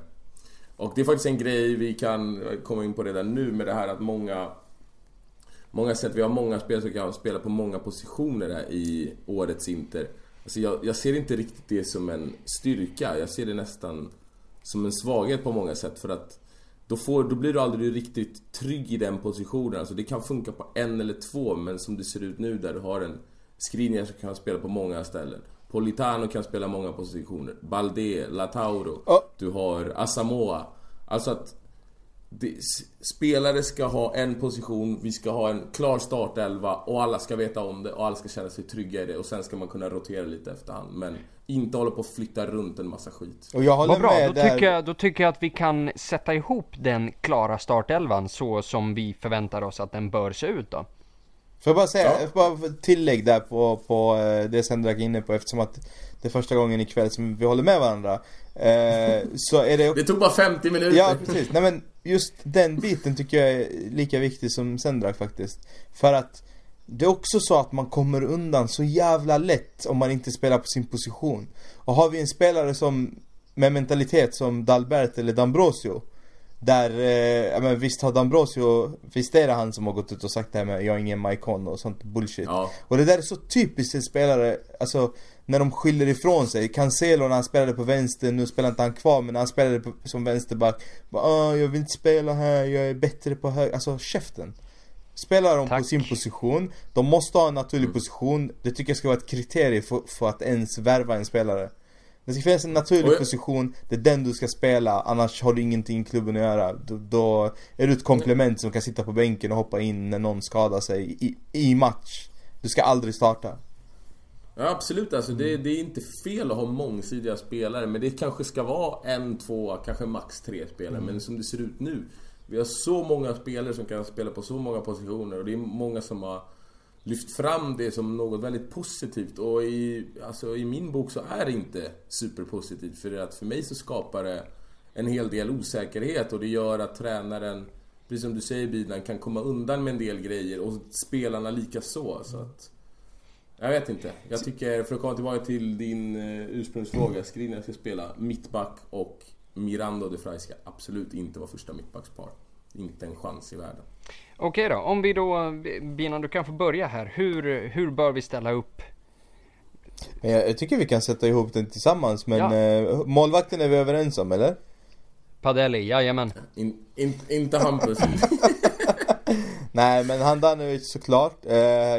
Och det är faktiskt en grej vi kan komma in på redan nu med det här att många Många sätt, vi har många spelare som kan spela på många positioner här i årets Inter. Alltså jag, jag ser inte riktigt det som en styrka, jag ser det nästan som en svaghet på många sätt för att då, får, då blir du aldrig riktigt trygg i den positionen. Alltså det kan funka på en eller två men som det ser ut nu där du har en Skriniar som kan spela på många ställen. Politano kan spela många positioner. Balde, Latauro. Oh. Du har Asamoah. Alltså att spelare ska ha en position, vi ska ha en klar startelva och alla ska veta om det och alla ska känna sig trygga i det och sen ska man kunna rotera lite efterhand. Men inte hålla på och flytta runt en massa skit. Och jag håller Vad bra, med då där. tycker, jag, då tycker jag att vi kan sätta ihop den klara startelvan så som vi förväntar oss att den bör se ut då. Får jag bara säga, Ja. jag får bara tillägg där på, på eh, det Sendrak är inne på eftersom att det är första gången ikväll som vi håller med varandra. Eh, så är det Det tog bara 50 minuter! Ja precis, nej men just den biten tycker jag är lika viktig som Sendrak faktiskt. För att det är också så att man kommer undan så jävla lätt om man inte spelar på sin position. Och har vi en spelare som med mentalitet som Dalbert eller Dambrosio där, eh, men visst har Dambrosio, visst är det han som har gått ut och sagt det här med jag är ingen Maikon och sånt bullshit. Ja. Och det där är så typiskt en spelare, alltså när de skyller ifrån sig. Cancelo när han spelade på vänster, nu spelar inte han kvar men när han spelade på, som vänsterback. Bara, ah, jag vill inte spela här, jag är bättre på höger. Alltså käften. Spelar de Tack. på sin position, de måste ha en naturlig position. Det tycker jag ska vara ett kriterium för, för att ens värva en spelare. Det ska finnas en naturlig jag- position, det är den du ska spela, annars har du ingenting i klubben att göra. Då, då är du ett komplement som kan sitta på bänken och hoppa in när någon skadar sig i, i match. Du ska aldrig starta. Ja absolut alltså, det, det är inte fel att ha mångsidiga spelare men det kanske ska vara en, två, kanske max tre spelare. Men som det ser ut nu, vi har så många spelare som kan spela på så många positioner och det är många som har lyft fram det som något väldigt positivt och i, alltså, i min bok så är det inte superpositivt för att för mig så skapar det en hel del osäkerhet och det gör att tränaren, precis som du säger Bidan, kan komma undan med en del grejer och spelarna lika så. så att, jag vet inte. Jag tycker, för att komma tillbaka till din eh, ursprungsfråga. Skriniar ska spela mittback och Miranda och De Frey ska absolut inte vara första mittbackspar. Inte en chans i världen. Okej då, om vi då, Bina du kan få börja här. Hur, hur bör vi ställa upp? Jag, jag tycker vi kan sätta ihop den tillsammans men Ja. eh, målvakten är vi överens om eller? Padelli, jajamän. In, in, inte Hampus. [LAUGHS] Nej men Handanovic såklart. Eh,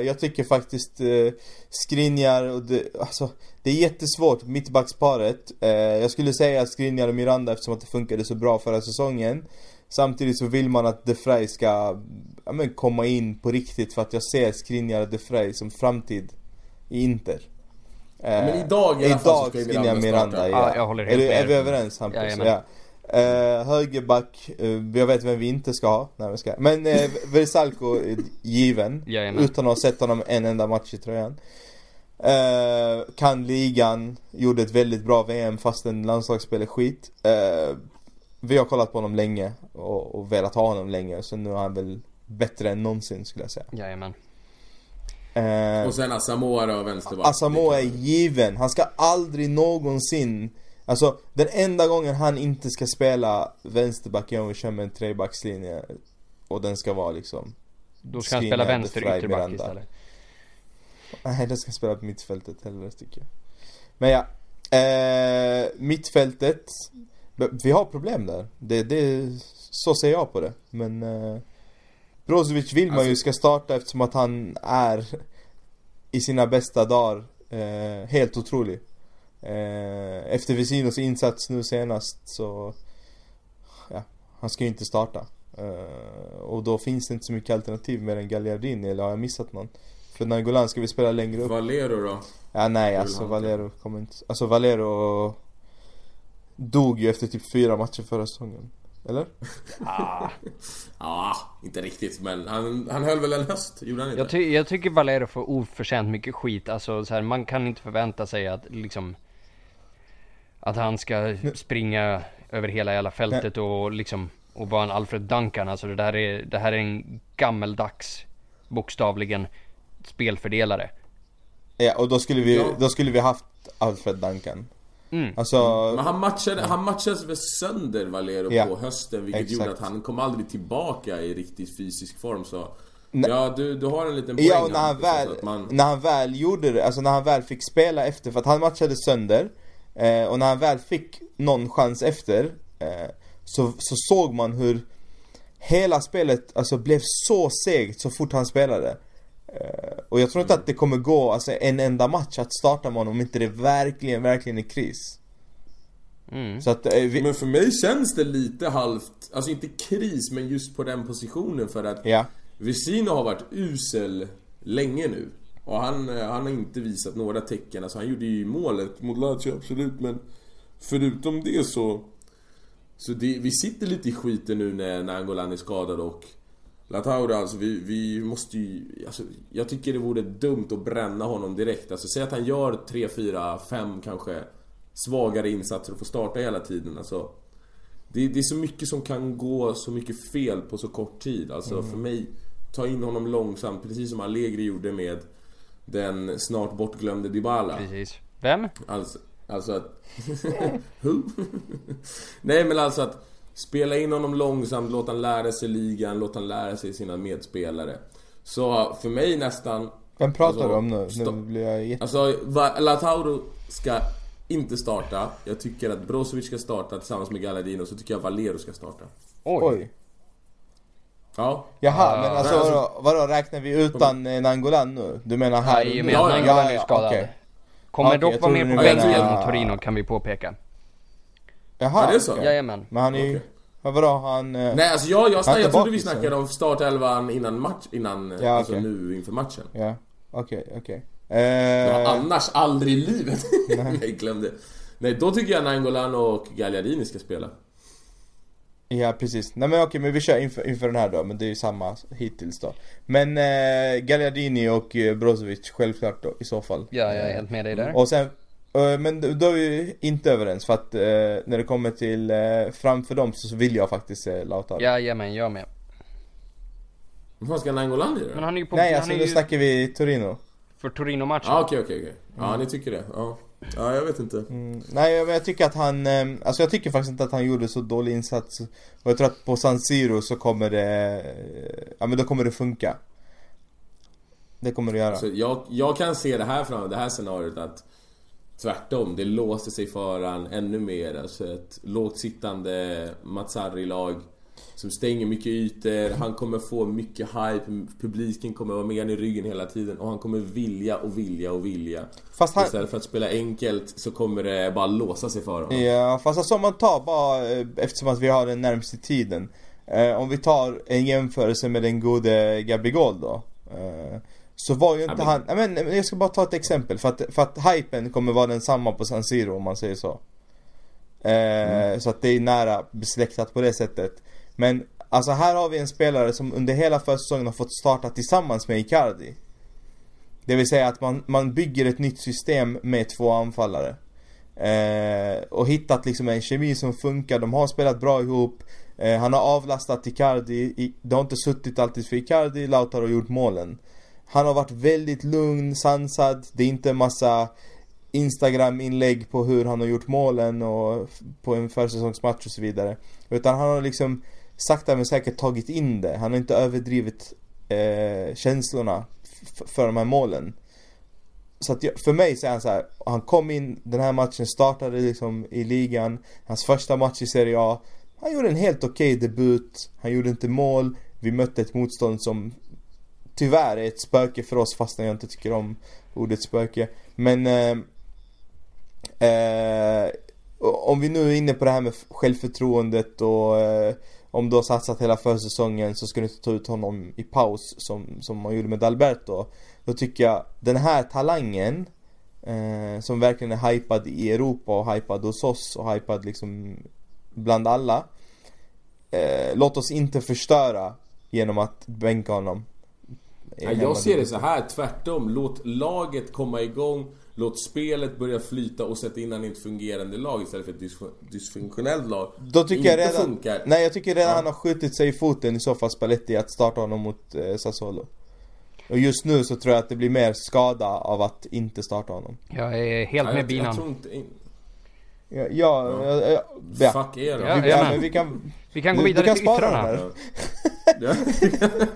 jag tycker faktiskt eh, Skriniar och det, alltså det är jättesvårt mittbacksparet. Eh, jag skulle säga Skriniar och Miranda eftersom att det funkade så bra förra säsongen. Samtidigt så vill man att De Vrij ska ja, men, komma in på riktigt för att jag ser Skriniar och De Vrij som framtid i Inter. Eh, men idag i alla fall så ska ju Miranda Miranda, starta. ja. Ja, jag håller är, helt du, med är vi er. överens Hampus? Jajamän. Ja. Eh, högerback, eh, jag vet vem vi inte ska ha. Nej, vi ska. Men eh, Versalco är given. Jajamän. Utan att ha sett honom en enda match i tröjan. Eh, kan ligan, gjorde ett väldigt bra VM fastän landslagsspel är skit. Eh, vi har kollat på honom länge och, och velat ha honom länge så nu är han väl bättre än någonsin skulle jag säga. Jajamän. Eh, och sen Asamoah då, vänsterback. Asamoah är given. Han ska aldrig någonsin Alltså den enda gången han inte ska spela vänsterback är om vi kör med en trebackslinje Och den ska vara liksom Då ska han spela vänster ytterback Miranda. istället. Nej den ska spela på mittfältet hellre tycker jag Men ja eh, Mittfältet Vi har problem där. Det, det, Så ser jag på det. Men eh, Brozovic vill man ju Alltså- ska starta eftersom att han är I sina bästa dagar eh, Helt otrolig. Eh, Efter Vecinos insats nu senast så Ja Han ska ju inte starta. Eh, Och då finns det inte så mycket alternativ mer än Gagliardini eller har jag missat någon? För Nangolan ska vi spela längre upp? Valero då? Ja nej alltså Valero kommer inte Alltså Valero Dog ju efter typ fyra matcher förra säsongen Eller? [LAUGHS] Ah, Ja, inte riktigt men han, han höll väl en höst, gjorde han inte? jag, ty jag tycker Valero får oförtjänt mycket skit. Alltså så här, man kan inte förvänta sig att liksom Att han ska springa över hela jävla fältet och liksom Och vara en Alfred Duncan. Alltså det där är, det här är en gammeldags Bokstavligen Spelfördelare. Ja och då skulle vi, då skulle vi haft Alfred Duncan Mm. Alltså Men han matchade, han matchades väl sönder Valero Ja, på hösten vilket exakt. gjorde att han kom aldrig tillbaka i riktigt fysisk form så. Ja du, du har en liten poäng Ja och när han alltså, väl, man, när han väl gjorde det, alltså när han väl fick spela efter, för att han matchade sönder eh, Och när han väl fick någon chans efter eh, så, så såg man hur Hela spelet alltså blev så segt så fort han spelade Och jag tror inte att det kommer gå alltså, en enda match att starta med honom om inte det verkligen, verkligen är kris Mm. Så att eh, vi, Men för mig känns det lite halvt, alltså inte kris men just på den positionen för att ja Vesino har varit usel länge nu. Och han, eh, han har inte visat några tecken. Alltså han gjorde ju målet mot Lazio absolut men Förutom det så Så det, vi sitter lite i skiten nu när, när Angolan är skadad och Lataura alltså vi, vi måste ju alltså, Jag tycker det vore dumt att bränna honom direkt. Alltså säg att han gör 3, 4, 5 kanske Svagare insatser och får starta hela tiden alltså det, det är så mycket som kan gå så mycket fel på så kort tid. Alltså för mig ta in honom långsamt, precis som Allegri gjorde med den snart bortglömde Dybala. Precis. Vem? Alltså, alltså att... [LAUGHS] Who? [LAUGHS] Nej men alltså att spela in honom långsamt, låta han lära sig ligan, låta han lära sig sina medspelare. Så för mig nästan... Vem pratar alltså, du om nu? Nu blir jag jätte... Alltså, Lautaro ska inte starta. Jag tycker att Brozovic ska starta tillsammans med Galladino, så tycker jag Valero ska starta. Oj. Oj. Ja. Jaha, Ja. men alltså Nej, alltså- vadå, vadå räknar vi utan eh, Nangolan nu? Du menar här nu? att Ja, Nangolan är skadad. okej. Kommer Okej, dock vara med på bänken mot Torino kan vi påpeka. Jaha, Ja, det är så. Jajamän. Men han är ju... Ja, vadå, han... eh, Nej alltså jag, jag, är jag, trodde vi bakis, snackade om startelvan innan match, innan, Ja, alltså nu inför matchen. Ja, okej, okej. Ja, Eh, annars aldrig i livet. [LAUGHS] Nej, glömde. Nej, då tycker jag Nangolan och Gagliardini ska spela. Ja precis, nej men okej men vi kör inför, inför den här då, men det är ju samma hittills då Men eh, Gagliardini och eh, Brozovic självklart då i så fall Ja, jag är helt med dig där. Och sen, men då då är vi inte överens för att eh, när det kommer till eh, framför dem så vill jag faktiskt se Lautaro Jajamän, jag med. Vad fan ska Nangolan i Men då? han är ju på... Nej alltså nu ju snackar vi Torino för Torino-matchen. Ja okej okej okej. Ja ni tycker det? Ja. Ja jag vet inte. mm, Nej men jag tycker att han, eh, alltså jag tycker faktiskt inte att han gjorde så dålig insats Och jag tror att på San Siro så kommer det, eh, ja men då kommer det funka Det kommer det göra Alltså, jag, jag kan se det här fram det här scenariot att Tvärtom, det låser sig för han ännu mer. Alltså ett lågt sittande Mazzarri-lag som stänger mycket ytor. Han kommer få mycket hype. Publiken kommer vara med i ryggen hela tiden och han kommer vilja och vilja och vilja. Fast han, Istället för att spela enkelt så kommer det bara låsa sig för honom. Ja, fast alltså om man tar bara, eh, eftersom att vi har den närmaste tiden eh, Om vi tar en jämförelse med den gode Gabigol då eh, Så var ju inte Ja, men- han, men jag ska bara ta ett exempel för att, för att hypen kommer vara densamma på San Siro om man säger så. Eh, Så att det är nära besläktat på det sättet. Men alltså här har vi en spelare som under hela försäsongen har fått starta tillsammans med Icardi. Det vill säga att man, man bygger ett nytt system med två anfallare. Eh, och hittat liksom en kemi som funkar, de har spelat bra ihop. Eh, Han har avlastat Icardi, I, det har inte suttit alltid för Icardi, Lautaro har gjort målen han har varit väldigt lugn, sansad, det är inte en massa Instagram-inlägg på hur han har gjort målen och på en försäsongsmatch och så vidare. Utan han har liksom sakta men säkert tagit in det, han har inte överdrivit eh, känslorna för de här målen. Så att jag, för mig så är han så här, han kom in den här matchen, startade liksom i ligan, hans första match i Serie A. Han gjorde en helt okej debut, han gjorde inte mål, vi mötte ett motstånd som tyvärr är ett spöke för oss fastän jag inte tycker om ordet spöke. Men eh, eh, om vi nu är inne på det här med självförtroendet och eh, om du har satsat hela försäsongen så ska du inte ta ut honom i paus som, som man gjorde med Dalberto. Då tycker jag den här talangen eh, som verkligen är hypad i Europa och hypad hos oss och hypad liksom bland alla. Eh, låt oss inte förstöra genom att bänka honom. Ja, jag ser det så här tvärtom. Låt laget komma igång. Låt spelet börja flyta och sätta in han i ett fungerande lag istället för ett dysfun- dysfunktionellt lag. Då tycker jag Inte redan, funkar. nej jag tycker redan Ja. han har skjutit sig i foten i så fall Spalletti att starta honom mot eh, Sassuolo. Och just nu så tror jag att det blir mer skada av att inte starta honom. Jag är helt Ja, med jag, jag binan. tror inte... in- Ja, ja, ja, ja. Fuck er då. Ja, Vi, ja, vi kan... Vi kan gå vidare kan till spara yttrarna. här. Ja. [LAUGHS]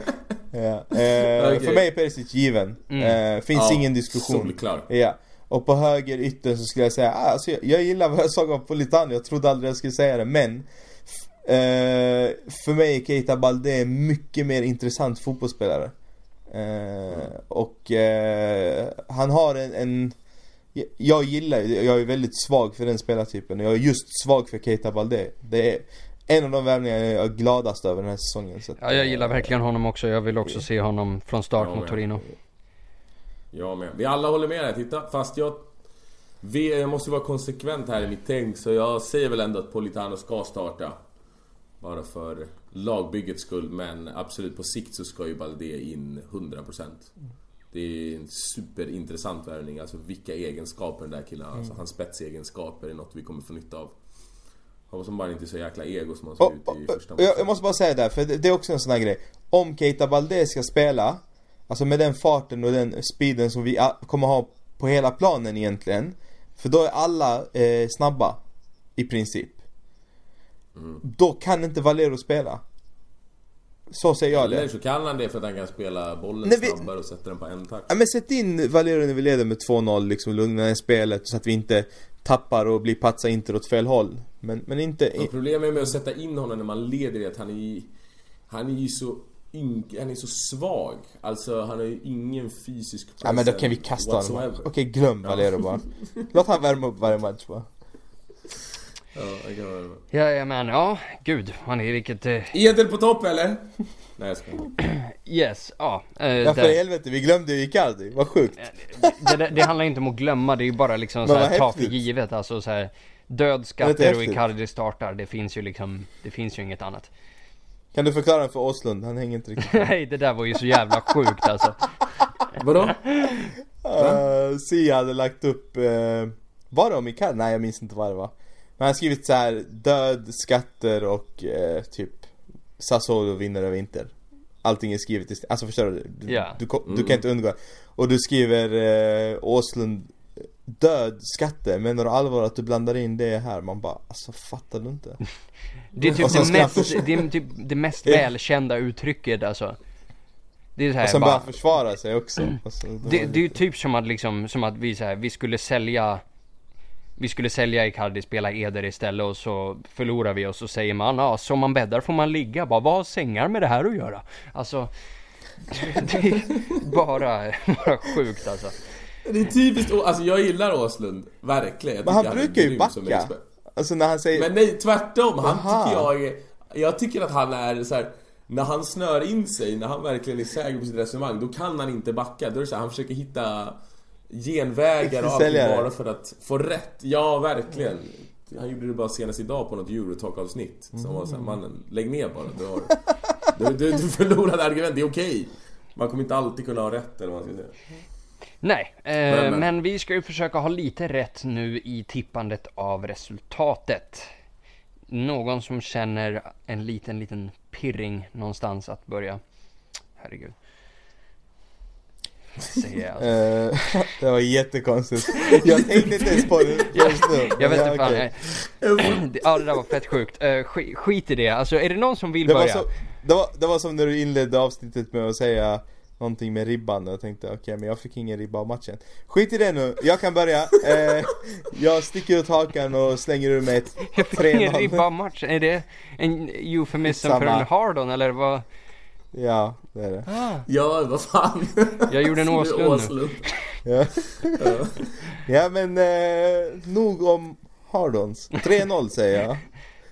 Ja. Eh, Okej. För mig är Perisic given. Mm. Eh, finns Ja, ingen diskussion. Solklar. Ja. Och på höger ytter så skulle jag säga, ah, alltså jag, jag gillar vad jag såg av Politano, jag trodde aldrig jag skulle säga det men eh, För mig är Keita Balde en mycket mer intressant fotbollsspelare eh, Och eh, han har en, en jag- gillar jag är väldigt svag för den spelartypen och jag är just svag för Keita Balde Det är en av de värvningar jag är gladast över den här säsongen så Ja, jag gillar verkligen honom också. Jag vill också se honom från start Ja, mot Torino. Jag med. Vi alla håller med här, titta. Fast jag... Vi, jag måste vara konsekvent här i mitt tänk, så jag säger väl ändå att Politano ska starta. Bara för lagbyggets skull, men absolut på sikt så ska ju Balde in 100%. Det är en superintressant värvning, alltså vilka egenskaper den där killen har. Alltså, hans spetsegenskaper är något vi kommer få nytta av. Hoppas han bara inte är så jäkla ego som han såg Och, ut i första och, jag, matchen. måste bara säga där, för det, det är också en sån här grej. om Keita Balde ska spela, alltså med den farten och den speeden som vi kommer ha på hela planen egentligen. För då är alla eh, snabba, i princip. Då kan inte Valero spela. Så säger jag Eller det. så kan han det för att han kan spela bollen Nej, vi- snabbare och sätta den på en touch. Ja, men sätt in Valero när vi leder med 2-0 liksom, lugna ner spelet så att vi inte tappar och blir patsa inte åt fel håll. Men, men inte... Och problemet med att sätta in honom när man leder är att han är Han är ju så ynk, Han är så svag Alltså han har ju ingen fysisk Ja men då kan vi kasta honom. Okej, glöm Valero bara. Låt han värma upp varje match bara. Ja, det kan vara. Jajamän, ja, gud, han är vilket... Eh, Edel på topp eller? Nej jag skojar. yes, ja. Eh, Ja för där. helvete, vi glömde ju Icardi. Vad sjukt. det, det, det handlar inte om att glömma, det är ju bara liksom så här, ta för givet. Alltså så här, död, Det är skatter och. Icardi startar. Det finns ju liksom, det finns ju inget annat. Kan du förklara för Åslund? Han hänger inte riktigt [LAUGHS] Nej, det där var ju så jävla sjukt alltså. Vadå? uh, Sia hade lagt upp, uh, var det om Icardi? Nej jag minns inte vad det var. Men han har skrivit så här: död, skatter och eh, typ Sassuolo vinner över Inter. Allting är skrivet i Alltså förstår du? Du, Ja. du, du kan inte undgå. Och du skriver eh, Åslund Död, skatter, menar du allvar att du blandar in det här? Man bara, alltså fattar du inte? [LAUGHS] Det är typ det mest, det, är typ det mest välkända uttrycket alltså. Det är så här, Och sen bara, han försvara sig också. Alltså, det det, är ju typ som att liksom, som att vi så här, vi skulle sälja vi skulle sälja Icardi, spela Eder istället och så förlorar vi och så säger man ja, som man bäddar får man ligga. Bara, vad har sängar med det här att göra? Alltså, [LAUGHS] det är bara, bara sjukt alltså. Det är typiskt, alltså jag gillar Åslund, verkligen. Men han är brukar ju backa. Alltså när han säger... Men nej, tvärtom. Han Aha. tycker jag Jag tycker att han är så här. När han snör in sig, när han verkligen är säker på sitt resonemang, då kan han inte backa. Då är det så här, han försöker hitta genvägar och allting bara för att få rätt. Ja, verkligen. Han gjorde det bara senast idag på något Eurotalk-avsnitt. Som var såhär, mannen, lägg ner bara. Du, har, du, du, du förlorade argument, det är okej. Man kommer inte alltid kunna ha rätt eller vad man ska säga. Nej, eh, Men, men, men. vi ska ju försöka ha lite rätt nu i tippandet av resultatet. Någon som känner en liten, liten pirring någonstans att börja. Herregud. Säger jag. Eh, [LAUGHS] det var jättekonstigt. [LAUGHS] Jag tänkte inte ens på det just nu. Jag vet inte Ja, fan. eh, [CLEARS THROAT] Ja det där var fett sjukt. Eh, skit, skit i det. Alltså är det någon som vill Det var, börja? så, det, var, det var som när du inledde avsnittet med att säga någonting med ribban och jag tänkte okej men jag fick ingen ribba av matchen. Skit i det nu, jag kan börja. Eh, [LAUGHS] jag sticker ut hakan och slänger ur mig ett Jag fick ingen 3-0. ribba match. Är det en eufemism för en hardon eller vad? Ja, det är det. Ah, Ja, vad fan. Jag gjorde en Åslund nu. Ja, [LAUGHS] ja men eh, nog om Hardons. 3-0 säger jag.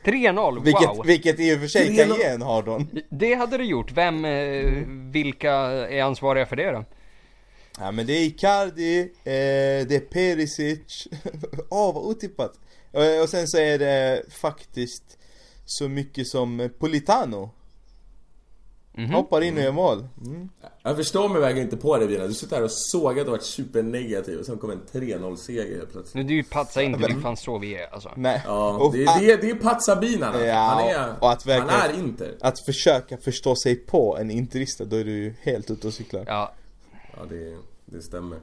3-0, Vilket, wow! vilket i och för sig kan 3-0. ge en Hardon. Det hade det gjort. Vem, eh, vilka är ansvariga för det då? Ja men det är Icardi, eh, det är Perisic. [LAUGHS] Åh vad otippat. Och, och sen så är det faktiskt så mycket som Politano. Mhm. Hoppar in och gör mål. Mm. Jag förstår mig verkligen inte på det Vina. Du sitter här och sågat och varit supernegativ och sen kom en 3-0 seger helt plötsligt. Nu, du är ju patsa inte, det är fan så vi är alltså. Nej. Ja, Och det, är- det, är- det är Pazzabinarna. Ja, han är, och att han är Inter. Att försöka förstå sig på en interista, då är du ju helt ute och cyklar. Ja, Ja, det, det stämmer.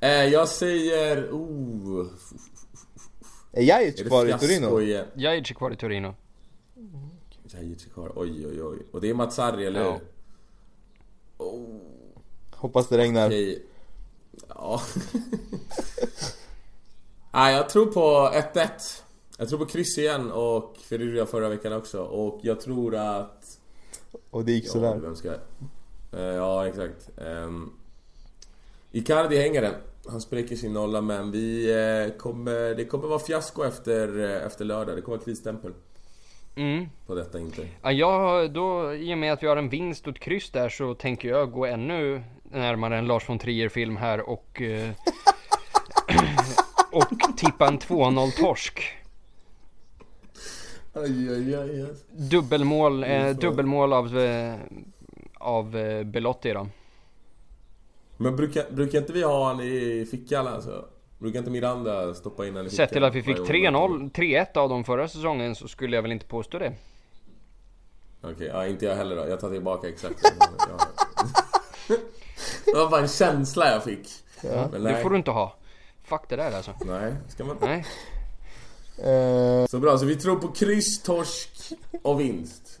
Eh, jag säger... Oh, Är Jajic kvar i Torino? Jajic är kvar i Torino. Jajic är kvar. Oj, oj, oj. Och det är Mazzarri, eller Ja. hur? Oh, Hoppas det regnar. okej. Ja. [LAUGHS] Nej, jag tror på 1-1. Jag tror på kryss igen och Ferreira förra veckan också. Och jag tror att... Och det gick Ja, sådär. vem ska... Eh, ja, exakt. Um, Icardi hänger den. Han spräcker sin nolla men vi eh, kommer... Det kommer vara fiasko efter, eh, efter lördag. Det kommer vara krisstämpel Mm. på detta inte. Ja, jag, då, i och med att vi har en vinst och ett kryss där så tänker jag gå ännu närmare en Lars von Trier film här och eh, [CLEARS THROAT] och tippa en 2-0 torsk. Aj, aj, aj, aj. Dubbelmål, eh, Mm, dubbelmål av, eh, av eh, Belotti då. Men brukar, brukar inte vi ha han i fickan alltså? Brukar inte Miranda stoppa in fickan? Sett till att vi fick varje gång? 3-0, 3-1 av dem förra säsongen så skulle jag väl inte påstå det. Okej, ja, inte jag heller då. Jag tar tillbaka exakt det. [LAUGHS] Var bara en känsla jag fick. Men Det får du inte ha. Fuck det där alltså. nej, ska man Nej. Eh, Så bra, så vi tror på kryss, torsk och vinst.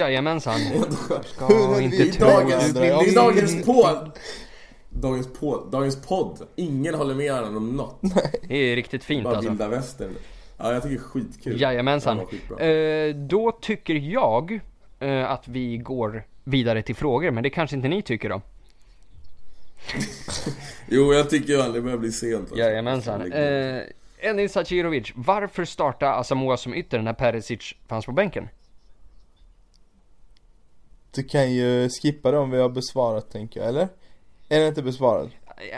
Jajamensan. [LAUGHS] Ska inte tro dagens- dagens podd! Dagens podd, dagens podd. Ingen håller med varandra om något. [LAUGHS] Det är riktigt fint Bara alltså. vilda västern. Ja, jag tycker det är skitkul. Jajamensan. Skitbra. Eh, då tycker jag eh, att vi går vidare till frågor, men det kanske inte ni tycker då? [LAUGHS] Jo, jag tycker ju det börjar bli sent. alltså. Jajamensan. Eh, Enis Sacirovic, varför starta Asamoah som ytter när Perisic fanns på bänken? du kan ju skippa det om vi har besvarat tänker jag, eller? Är den inte besvarad?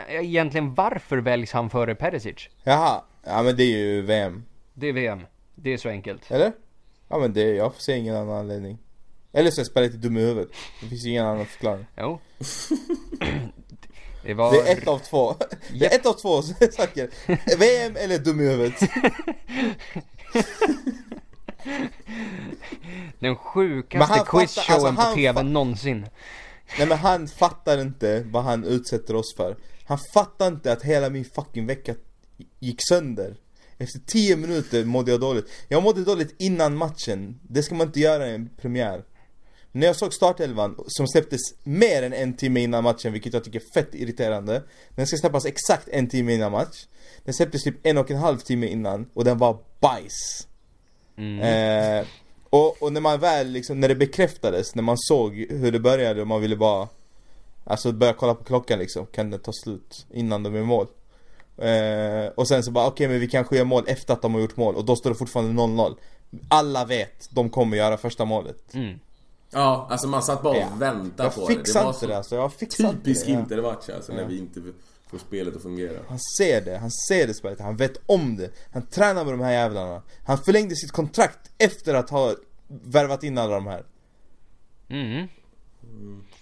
Egentligen varför väljs han före Perisic? Jaha, ja men det är ju VM. Det är VM. Det är så enkelt. Eller? Ja men det, jag ser ingen annan anledning. Eller så är Spalletti dum i huvudet. Det finns ju ingen annan förklaring. Jo. [LAUGHS] Det var... Det är ett av två. Det är ett av två [LAUGHS] saker. VM eller dum i huvudet. [LAUGHS] Den sjukaste fattar- quizshowen alltså, på TV fa- någonsin. Nej men han fattar inte vad han utsätter oss för. Han fattar inte att hela min fucking vecka gick sönder. Efter 10 minuter mådde jag dåligt. Jag mådde dåligt innan matchen. Det ska man inte göra i en premiär. När jag såg startelvan som släpptes mer än en timme innan matchen, vilket jag tycker är fett irriterande. Den ska släppas exakt en timme innan match. Den släpptes typ en och en halv timme innan och den var bajs. Eh, och, och när man väl liksom, när det bekräftades, när man såg hur det började och man ville bara Alltså börja kolla på klockan liksom, kan det ta slut innan de är mål? Eh, och sen så bara okej men vi kanske gör mål efter att de har gjort mål och då står det fortfarande 0-0 Alla vet, de kommer göra första målet Mm. Ja, alltså man satt bara och Ja. väntade Jag på det. Det fixar var inte så det alltså, jag fixar inte typisk det ja. intermatch alltså, när Ja. vi inte får spelet att fungera. Han ser det, han ser det spelet, han vet om det Han tränar med de här jävlarna Han förlängde sitt kontrakt efter att ha värvat in alla de här Mm.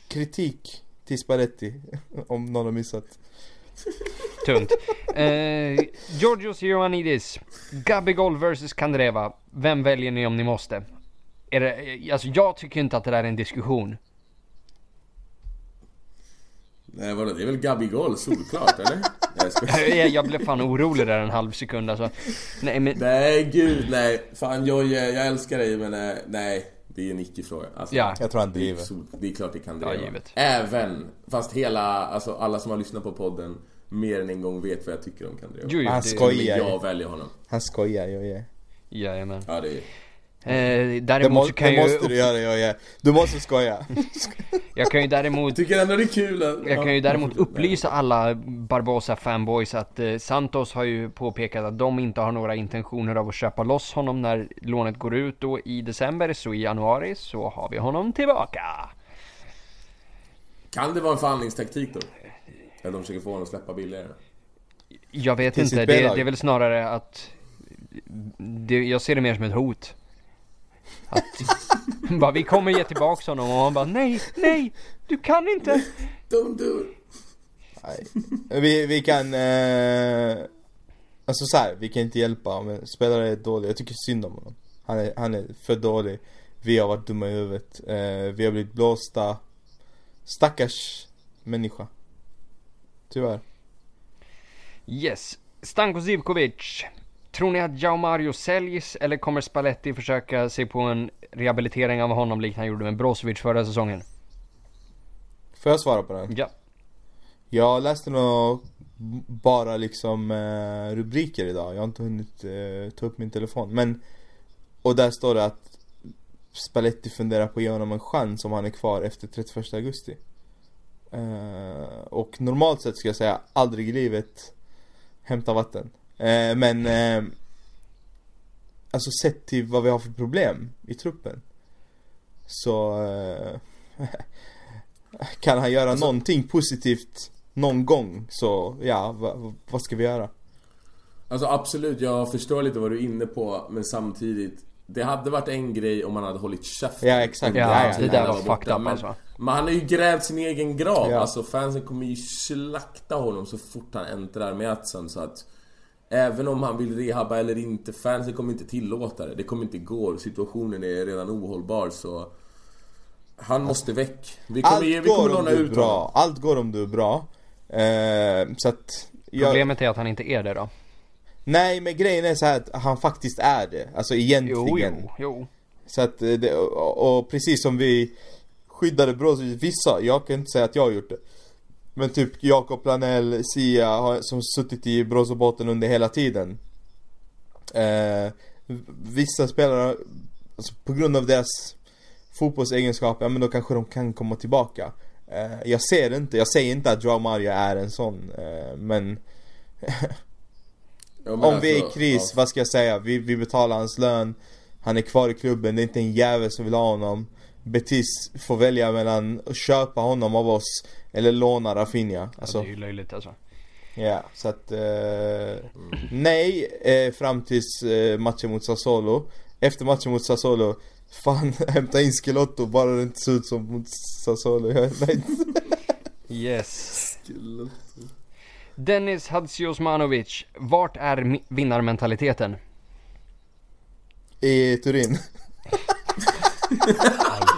Kritik till Spalletti, [LAUGHS] om någon har missat Tungt. Eh, Georgios Ioannidis. Gabigol vs Kandreva. Vem väljer ni om ni måste? Är det, alltså jag tycker inte att det där är en diskussion. Nej vadå, det är väl Gabigol solklart eller? Nej, [LAUGHS] jag. Jag, blev fan orolig där en halv sekund alltså. Nej men, Nej gud nej. Fan Jojje, jag älskar dig men eh, nej. Det är en icke-fråga. Alltså, Ja. Jag tror han det, är driver sol, det är klart det kan Ja, driva. givet. Även, fast hela, alltså alla som har lyssnat på podden mer än en gång vet vad jag tycker om Kandreva. jo, jo, Han det, skojar. Men jag väljer honom. Han skojar, är Jajamän. Ja det är... Eh, Det, däremot må, så kan det jag måste ju, du göra, jag är. Du måste skoja. [LAUGHS] jag kan ju däremot Tycker ändå det är kul att... Jag kan ju däremot upplysa alla Barbosa fanboys att eh, Santos har ju påpekat att de inte har några intentioner av att köpa loss honom när lånet går ut då i december, så i januari så har vi honom tillbaka. Kan det vara en förhandlingstaktik då? Att de försöker få honom att släppa billigare? Jag vet Till inte, det, det är väl snarare att det, jag ser det mer som ett hot. Att [LAUGHS] bara, vi kommer ge tillbaks honom och han bara nej, nej, du kan inte. Don't do it! Nej. Vi, vi kan... Eh, alltså så här, vi kan inte hjälpa men spelare är dålig. Jag tycker synd om honom. Han är, han är för dålig. Vi har varit dumma i huvudet. Eh, vi har blivit blåsta. Stackars människa. Tyvärr. Yes. Stanko Zivkovic. Tror ni att Jao Mario säljs eller kommer Spalletti försöka sig på en rehabilitering av honom likt han gjorde med Brozovic förra säsongen? Får jag svara på den? Ja. Jag läste nog bara liksom eh, rubriker idag. Jag har inte hunnit eh, ta upp min telefon. Men och där står det att Spalletti funderar på att ge honom en chans om han är kvar efter 31 augusti. Eh, och normalt sett ska jag säga aldrig i livet hämta vatten. Eh, men eh, alltså sett till vad vi har för problem i truppen så eh, [LAUGHS] kan han göra Alltså- någonting positivt någon gång så ja, va, vad ska vi göra? Alltså absolut, jag förstår lite vad du är inne på men samtidigt Det hade varit en grej om man hade hållit käften Ja, exakt. Ja, ja, det där var fucked up men, alltså. men han har ju grävt sin egen grav. Ja. Alltså fansen kommer ju slakta honom så fort han äntrar matchen så att Även om han vill rehabba eller inte, fansen kommer inte tillåta det. Det kommer inte gå. Situationen är redan ohållbar så... Han måste väck. Vi kommer, Allt ge, vi kommer går om låna du är ut bra. honom. Allt går om du är bra. Eh, så att... Jag, Problemet är att han inte är det då. nej men grejen är så här att han faktiskt är det. Alltså egentligen. Jo, jo, jo. Så att eh, det, och, och precis som vi skyddade Brozovic, vissa, jag kan inte säga att jag har gjort det. Men typ Jakob Planell, Sia har, som suttit i Brozobotten under hela tiden. Eh, vissa spelare, alltså på grund av deras fotbollsegenskaper, ja men då kanske de kan komma tillbaka. Eh, jag ser det inte, jag säger inte att Joao Mario är en sån, eh, men [LAUGHS] Ja, men om vi är i alltså, kris, ja. vad ska jag säga? Vi, vi betalar hans lön Han är kvar i klubben, det är inte en jävel som vill ha honom Betis får välja mellan att köpa honom av oss Eller låna Rafinha. Alltså, Alltså, det är ju löjligt alltså. ja, så att eh, Nej, eh, fram tills eh, matchen mot Sassuolo. Efter matchen mot Sassuolo Fan, [LAUGHS] hämta in Schelotto bara det inte ser ut som mot Sassuolo. Jag nöjd Yes. Dennis Hadziosmanovic, vart är vinnarmentaliteten? I Turin [LAUGHS] [LAUGHS]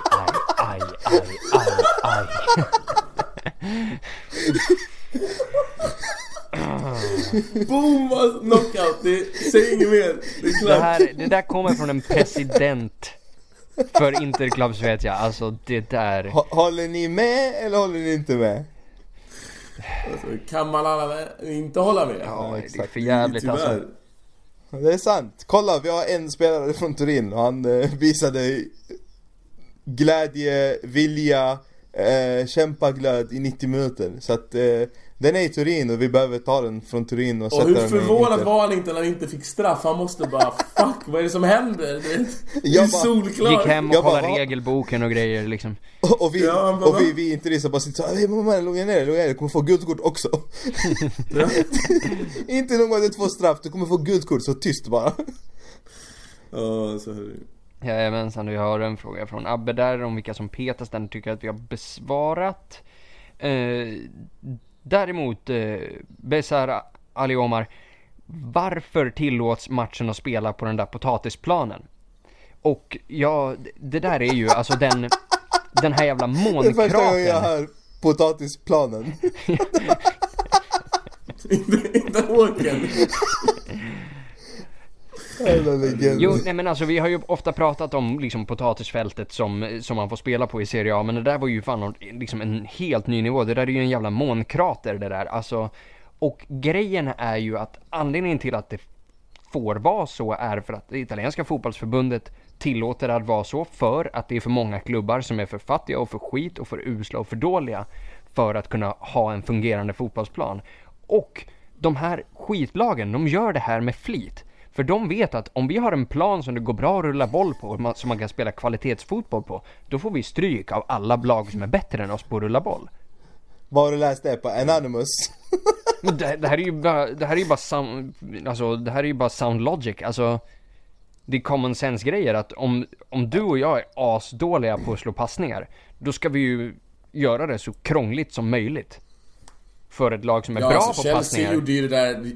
Aj, aj, aj. Boom! Knockout! Det, säg inget mer! Det är Det, här, det där kommer från en president för Interclubs vet jag. Alltså det där. Hå- Håller ni med eller håller ni inte med? Alltså, kan man alla inte hålla med? Ja, det är exakt. för jävligt Tyvärr. alltså. Det är sant. Kolla, vi har en spelare från Turin och han eh, visade glädje, vilja, eh, kämpaglöd i 90 minuter. Så att eh, den är i Turin och vi behöver ta den från Turin och, Och sätta hur den i förvånad Inter. var han inte när han inte fick straff? Han måste bara Fuck, vad är det som händer? Det är [LAUGHS] Jag bara- solklart! Gick hem och kollade regelboken och grejer liksom. [LAUGHS] Och, och vi, Ja, bara, och vi, vi interister bara sitter såhär, hey, mamma, lugna ner dig, lugna ner dig, du kommer få gult kort också. [LAUGHS] inte nog med att du inte får straff, du kommer få gult kort, så tyst bara. Ja, så är det Jajamensan, vi har en fråga från Abbe där om vilka som petas. Den tycker jag att vi har besvarat. Eh, däremot, eh, Besar Ali Omar. Varför tillåts matchen att spela på den där potatisplanen? Och ja, det där är ju alltså den, den här jävla Det är första gången jag hör potatisplanen. [LAUGHS] Inte, legend. Jo, nej men alltså vi har ju ofta pratat om liksom potatisfältet som, som man får spela på i Serie A, men det där var ju fan liksom en helt ny nivå. Det där är ju en jävla månkrater det där, alltså. Och grejen är ju att anledningen till att det får vara så är för att det italienska fotbollsförbundet tillåter att vara så för att det är för många klubbar som är för fattiga och för skit och för usla och för dåliga för att kunna ha en fungerande fotbollsplan. Och de här skitlagen, de gör det här med flit. För de vet att om vi har en plan som det går bra att rulla boll på, som man kan spela kvalitetsfotboll på, då får vi stryk av alla lag som är bättre än oss på att rulla boll. Var har du läst det på? Anonymous? [LAUGHS] Men det, det här är ju bara, det här är ju bara sound, alltså det här är ju bara sound logic, alltså det är common sense grejer att om, om du och jag är asdåliga på att slå passningar, då ska vi ju göra det så krångligt som möjligt. För ett lag som är Ja, bra alltså, på Chelsea passningar. gjorde ju det där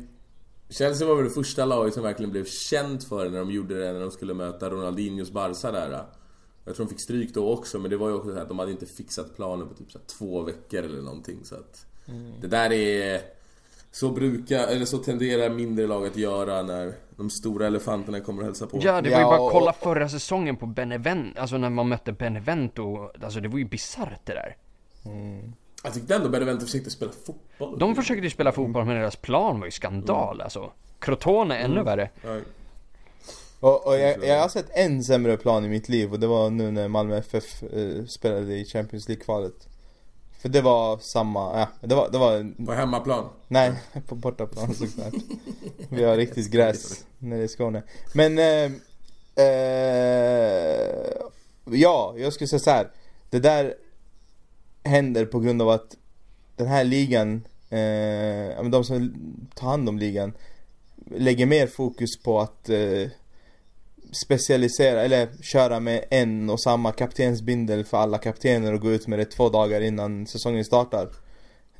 Chelsea var väl det första laget som verkligen blev känt för det när de gjorde det när de skulle möta Ronaldinhos Barca där. Jag tror de fick stryk då också men det var ju också så att de hade inte fixat planen på typ så här två veckor eller någonting så att Det där är Så brukar, eller så tenderar mindre lag att göra när de stora elefanterna kommer och hälsar på. Ja, det var ju Ja, bara att kolla förra säsongen på Benevento, alltså när man mötte Benevento, alltså det var ju bisarrt det där. Jag tyckte ändå Benevento försökte spela fotboll. De försökte ju spela fotboll men deras plan var ju skandal alltså. Crotone är ännu värre. Ja, Och, och jag, jag har sett en sämre plan i mitt liv och det var nu när Malmö FF eh, spelade i Champions League-kvalet. För det var samma, ja, det var, det var, På hemmaplan. nej, [LAUGHS] på bortaplan såklart. Vi har riktigt gräs nere i Skåne. Men, eh, eh, ja, jag skulle säga så här. Det där händer på grund av att den här ligan, eh, de som tar hand om ligan, lägger mer fokus på att eh, specialisera, eller köra med en och samma kaptensbindel för alla kaptener och gå ut med det två dagar innan säsongen startar.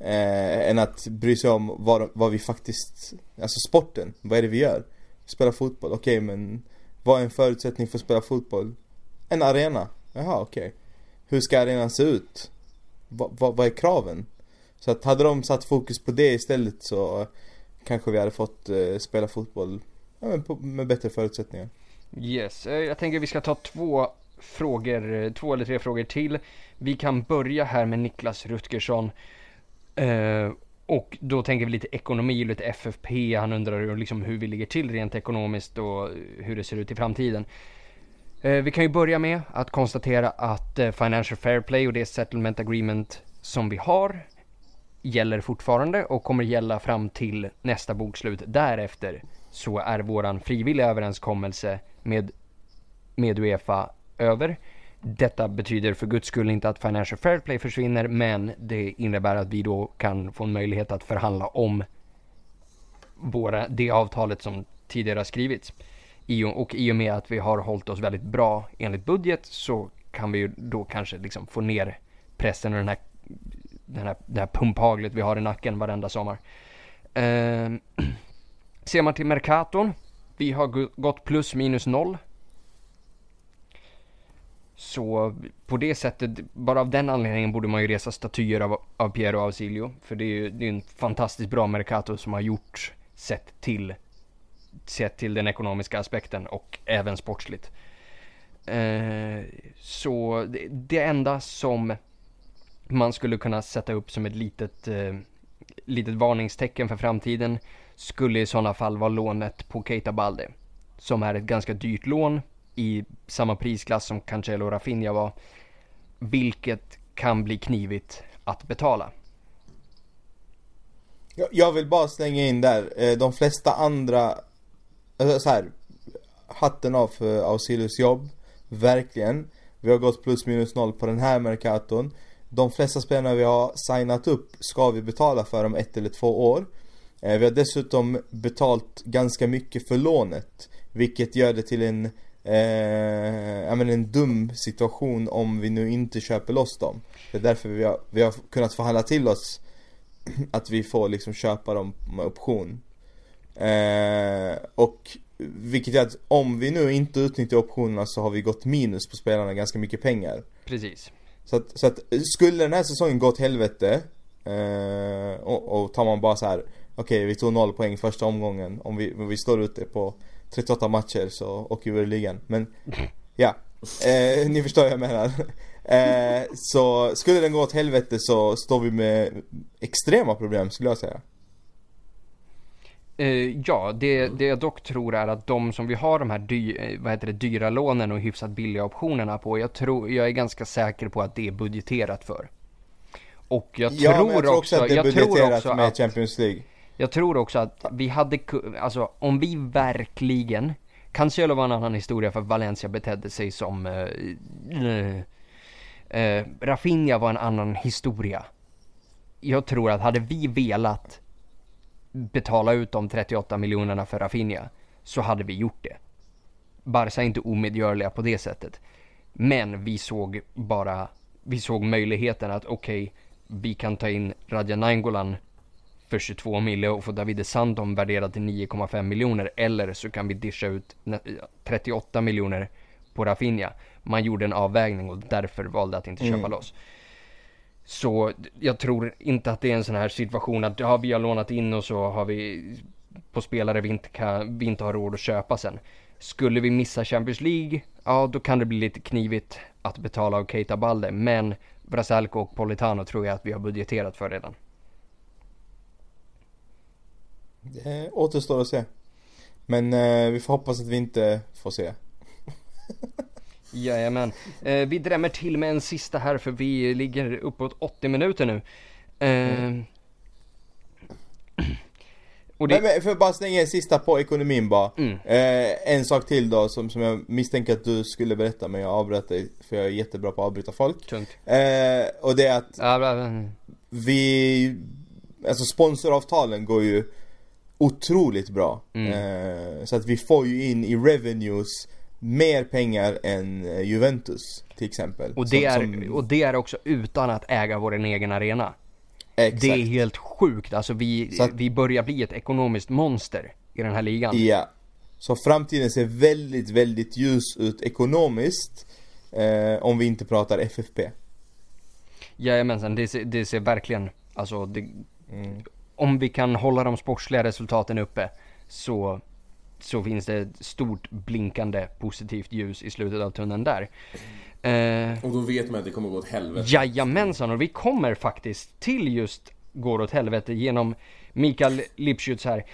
Eh, än att bry sig om vad, vad vi faktiskt, alltså sporten, vad är det vi gör? Spela fotboll, okej okay, men vad är en förutsättning för att spela fotboll? En arena, jaha okej. Okay. Hur ska arenan se ut? Vad, vad är kraven? Så att hade de satt fokus på det istället så kanske vi hade fått eh, spela fotboll ja, men på, med bättre förutsättningar. Yes, eh, jag tänker vi ska ta två frågor, eh, två eller tre frågor till. Vi kan börja här med Niklas Rutgersson. Eh, och då tänker vi lite ekonomi, lite FFP. Han undrar liksom hur vi ligger till rent ekonomiskt och eh, hur det ser ut i framtiden. Eh, vi kan ju börja med att konstatera att eh, Financial Fair Play och det Settlement Agreement som vi har gäller fortfarande och kommer gälla fram till nästa bokslut. Därefter så är våran frivilliga överenskommelse med, med Uefa över. Detta betyder för guds skull inte att Financial Fair Play försvinner, men det innebär att vi då kan få en möjlighet att förhandla om våra, det avtalet som tidigare har skrivits. I och, och i och med att vi har hållit oss väldigt bra enligt budget så kan vi ju då kanske liksom få ner pressen och den här, den här, det här pumphaglet vi har i nacken varenda sommar. Eh, [CLEARS THROAT] ser man till Mercaton, vi har gått plus minus noll så på det sättet, bara av den anledningen borde man ju resa statyer av, av Piero Ausilio. För det är ju det är en fantastiskt bra Mercato som har gjort, sett till, sett till den ekonomiska aspekten och även sportsligt. Eh, så det, det, enda som man skulle kunna sätta upp som ett litet, eh, litet varningstecken för framtiden skulle i sådana fall vara lånet på Keita Balde. Som är ett ganska dyrt lån i samma prisklass som Cancelo och Rafinha var. Vilket kan bli knivigt att betala. Jag vill bara slänga in där, eh, de flesta andra, alltså så här, hatten av för Ausilius jobb, verkligen. Vi har gått plus minus noll på den här Mercaton. De flesta spelarna vi har signat upp ska vi betala för om ett eller två år. Eh, vi har dessutom betalt ganska mycket för lånet, vilket gör det till en eh, ja, men en dum situation om vi nu inte köper loss dem. Det är därför vi har, vi har kunnat förhandla till oss att vi får liksom köpa dem med option. Eh, och vilket är att om vi nu inte utnyttjar optionerna så har vi gått minus på spelarna ganska mycket pengar. Precis. Så att, så att skulle den här säsongen gå åt helvete eh, och, och tar man bara så här Okej okay, vi tog noll poäng första omgången om vi, om vi står ute på 38 matcher så åker vi ur ligan. Men [LAUGHS] ja, eh, ni förstår vad jag menar. [LAUGHS] Eh, så skulle den gå åt helvete så står vi med extrema problem skulle jag säga. Uh, ja, det, det jag dock tror är att de som vi har de här dy, eh, vad heter det, dyra lånen och hyfsat billiga optionerna på, jag, tror, jag är ganska säker på att det är budgeterat för. Och jag ja, tror, jag tror också, att det är budgeterat med att, Champions League. Jag tror också att vi hade, alltså om vi verkligen, Cancelo var en annan historia för Valencia betedde sig som, uh, uh, Rafinha var en annan historia. Jag tror att hade vi velat betala ut de 38 miljonerna för Rafinha så hade vi gjort det. Barca är inte omedgörliga på det sättet. Men vi såg bara, vi såg möjligheten att okej, okay, vi kan ta in Radja Nainggolan för 22 miljoner och få Davide Sandom värderad till 9,5 miljoner. Eller så kan vi discha ut 38 miljoner på Rafinha. Man gjorde en avvägning och därför valde att inte köpa mm. loss. Så jag tror inte att det är en sån här situation att ja, vi har lånat in och så har vi på spelare vi inte, kan, vi inte har råd att köpa sen. Skulle vi missa Champions League, ja då kan det bli lite knivigt att betala av Keita Balde. Men Brasalco och Politano tror jag att vi har budgeterat för redan. Det återstår att se. Men eh, vi får hoppas att vi inte får se. [LAUGHS] Jajamän. Eh, vi drämmer till med en sista här för vi ligger uppåt 80 minuter nu. Eh, mm. och det... men, för bara slänga en sista på ekonomin bara. Mm. Eh, en sak till då som, som jag misstänker att du skulle berätta men jag avbröt dig för jag är jättebra på att avbryta folk. Tungt. Eh, och det är att vi, alltså sponsoravtalen går ju otroligt bra. Mm. Eh, så att vi får ju in i revenues mer pengar än eh, Juventus till exempel. Och det, som, är, som... och det är också utan att äga vår egen arena. Exakt. Det är helt sjukt, alltså vi, att- vi börjar bli ett ekonomiskt monster i den här ligan. Ja. Så framtiden ser väldigt, väldigt ljus ut ekonomiskt. Eh, om vi inte pratar FFP. Jajamensan, det ser, det ser verkligen, alltså det, Mm. om vi kan hålla de sportsliga resultaten uppe så, så finns det ett stort blinkande positivt ljus i slutet av tunneln där. Eh, Och då vet man att det kommer gå åt helvete. Jajamensan, och vi kommer faktiskt till just går åt helvete genom Mikael Lipschutz här.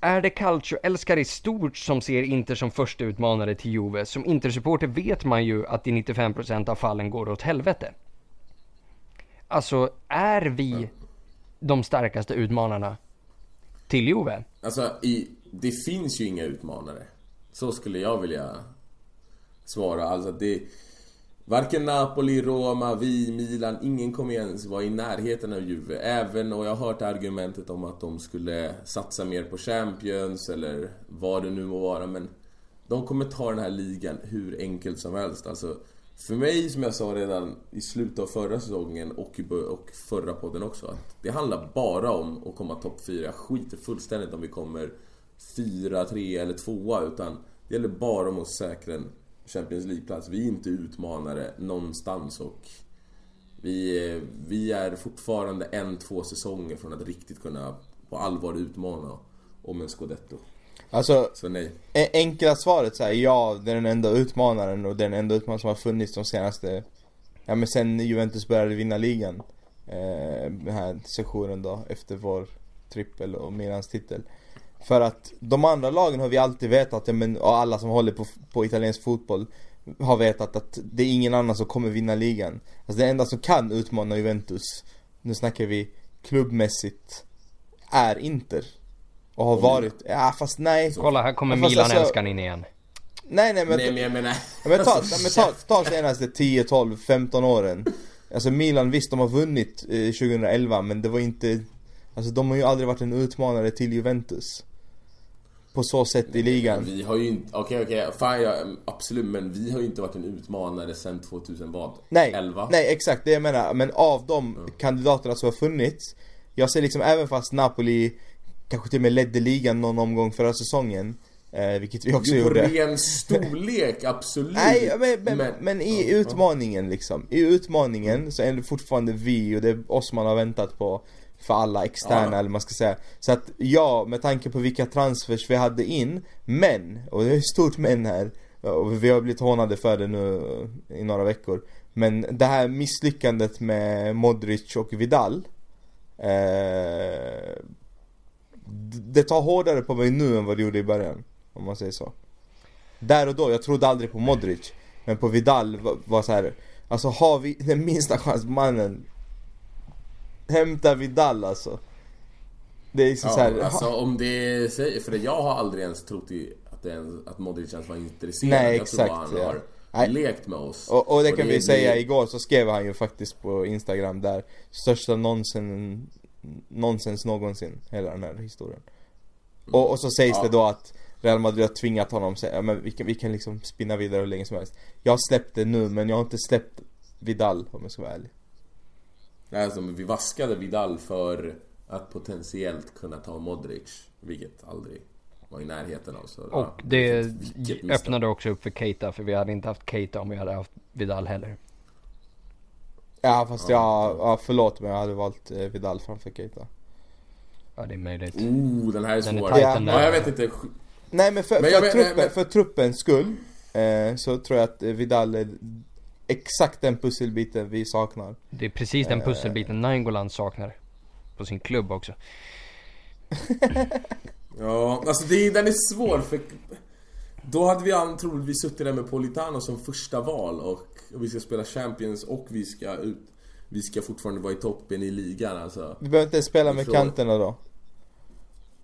Är det Calcio-älskare i stort som ser Inter som första utmanare till Juve? Som Inter-supporter vet man ju att i 95% av fallen går åt helvete. Alltså, är vi de starkaste utmanarna till Juve? Alltså, i, det finns ju inga utmanare. Så skulle jag vilja svara. Alltså det... Varken Napoli, Roma, vi, Milan, ingen kommer ens vara i närheten av Juve. Även, och jag har hört argumentet om att de skulle satsa mer på Champions eller vad det nu må vara. Men de kommer ta den här ligan hur enkelt som helst. Alltså, för mig, som jag sa redan i slutet av förra säsongen och, i och förra podden också, att det handlar bara om att komma topp 4. Jag skiter fullständigt om vi kommer 4, 3 eller 2 utan det gäller bara om att säkra en Champions League-plats. Vi är inte utmanare någonstans och vi, vi är fortfarande en, två säsonger från att riktigt kunna på allvar utmana om en scudetto. Alltså, Så nej. e- enkla svaret säger ja, det är den enda utmanaren och det är den enda utmanaren som har funnits de senaste, ja men sen Juventus började vinna ligan. Eh, den här sessionen då, efter vår trippel och Milans titel. För att de andra lagen har vi alltid vetat, men, och alla som håller på, på italiensk fotboll har vetat att det är ingen annan som kommer vinna ligan. Alltså den enda som kan utmana Juventus, nu snackar vi klubbmässigt, är Inter. Och har varit, ja fast nej. Kolla, här kommer Fast alltså- Milan-älskaren in igen. Nej nej men, Nej men jag menar... Ja, men ta, men ta, ta senaste 10, 12, 15 åren. Alltså Milan visst de har vunnit eh, 2011 men det var inte Alltså de har ju aldrig varit en utmanare till Juventus. På så sätt i ligan. Vi har ju inte, okej okej, fine, ja, absolut men vi har ju inte varit en utmanare sen 2000 vad? Nej, 11? nej exakt det jag menar. Men av de kandidaterna som har funnits. Jag ser liksom även fast Napoli kanske till och med ledde ligan någon omgång förra säsongen. Eh, vilket vi också Jo, gjorde. ren [LAUGHS] storlek, absolut. Nej, men, men, men, i ja, utmaningen liksom. I utmaningen så är det fortfarande vi och det är oss man har väntat på för alla externa Ja. eller man ska säga. Så att ja, med tanke på vilka transfers vi hade in, men, och det är stort men här, och vi har blivit hånade för det nu i några veckor. Men det här misslyckandet med Modric och Vidal eh, Det tar hårdare på mig nu än vad det gjorde i början. Om man säger så. Där och då, jag trodde aldrig på Modric. Men på Vidal var, var så här. Alltså har vi den minsta chans, mannen. Hämta Vidal alltså. Det är liksom Ja, så här, alltså om det säger, för jag har aldrig ens trott i, att, det ens, att Modric ens var intresserad. Nej, jag tror bara exakt, han ja. har Nej. lekt med oss. Och, och det kan vi blir- säga, igår så skrev han ju faktiskt på Instagram där Största nonsen, nonsens någonsin, hela den här historien Och, och så sägs Ja. det då att Real Madrid har tvingat honom säga, ja, men vi kan, vi kan liksom spinna vidare hur länge som helst Jag har släppt det nu men jag har inte släppt Vidal om jag ska vara ärlig Nej, alltså, vi vaskade Vidal för att potentiellt kunna ta Modric. Vilket aldrig var i närheten av. Så, ja, Och det vilket misstag. öppnade också upp för Keita, för vi hade inte haft Keita om vi hade haft Vidal heller. Ja fast jag, ja, förlåt men jag hade valt eh, Vidal framför Keita Ja, det är möjligt. Oh, den här är Den är svår. Ja. ja, jag vet inte. Nej men för, Men jag för, vet- truppen, men- för truppens skull eh, Så tror jag att Vidal är exakt den pusselbiten vi saknar Det är precis den pusselbiten Nainggolan saknar. På sin klubb också. [LAUGHS] Ja, alltså det, den är svår för... Då hade vi troligtvis suttit där med Politano som första val och, och vi ska spela Champions och vi ska ut... Vi ska fortfarande vara i toppen i ligan alltså. Vi behöver inte spela med Ifrån- kanterna då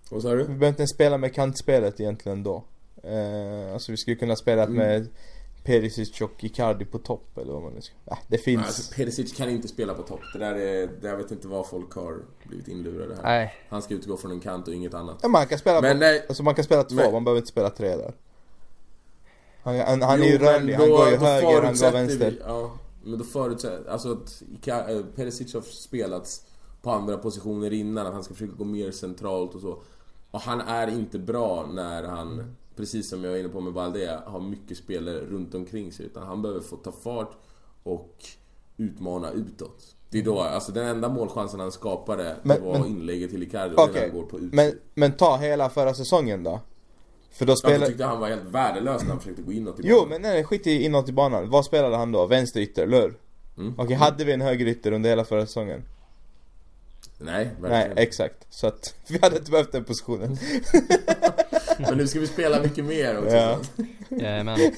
Vad sa Vi du? behöver inte spela med kantspelet egentligen då eh, Alltså vi skulle kunna spela Mm. med Perisic och Icardi på topp eller vad man nu ska ja, Det finns Alltså, Perisic kan inte spela på topp. Det där är... Det jag vet inte vad folk har blivit inlurade här. Nej, Han ska utgå från en kant och inget annat. ja, man kan spela Men på, nej. Alltså man kan spela två, Men- man behöver inte spela tre där Han, han, han är Jo, ju men rörlig, han går ju höger, han går vänster Vi, ja, men då förutsätter... Alltså att Ika- eh, Perisic har spelats på andra positioner innan, att han ska försöka gå mer centralt och så. Och han är inte bra när han, precis som jag var inne på med Valde, har mycket spelare runt omkring sig. Utan han behöver få ta fart och utmana utåt. Det är då, alltså den enda målchansen han skapade Men- var men- inlägget till Icardi han går på utsidan. men, men ta hela förra säsongen då. För då Jag spelade... tyckte han var helt värdelös när han försökte gå inåt i banan. Jo men nej, skit i inåt i banan. Vad spelade han då? Vänsterytter, eller? Mm. Okej, hade vi en högerytter under hela förra säsongen? Nej, Nej, verkligen. exakt. Så att [LAUGHS] vi hade inte behövt den positionen. [LAUGHS] Men nu ska vi spela mycket mer också. Ja. Jajamän. [LAUGHS]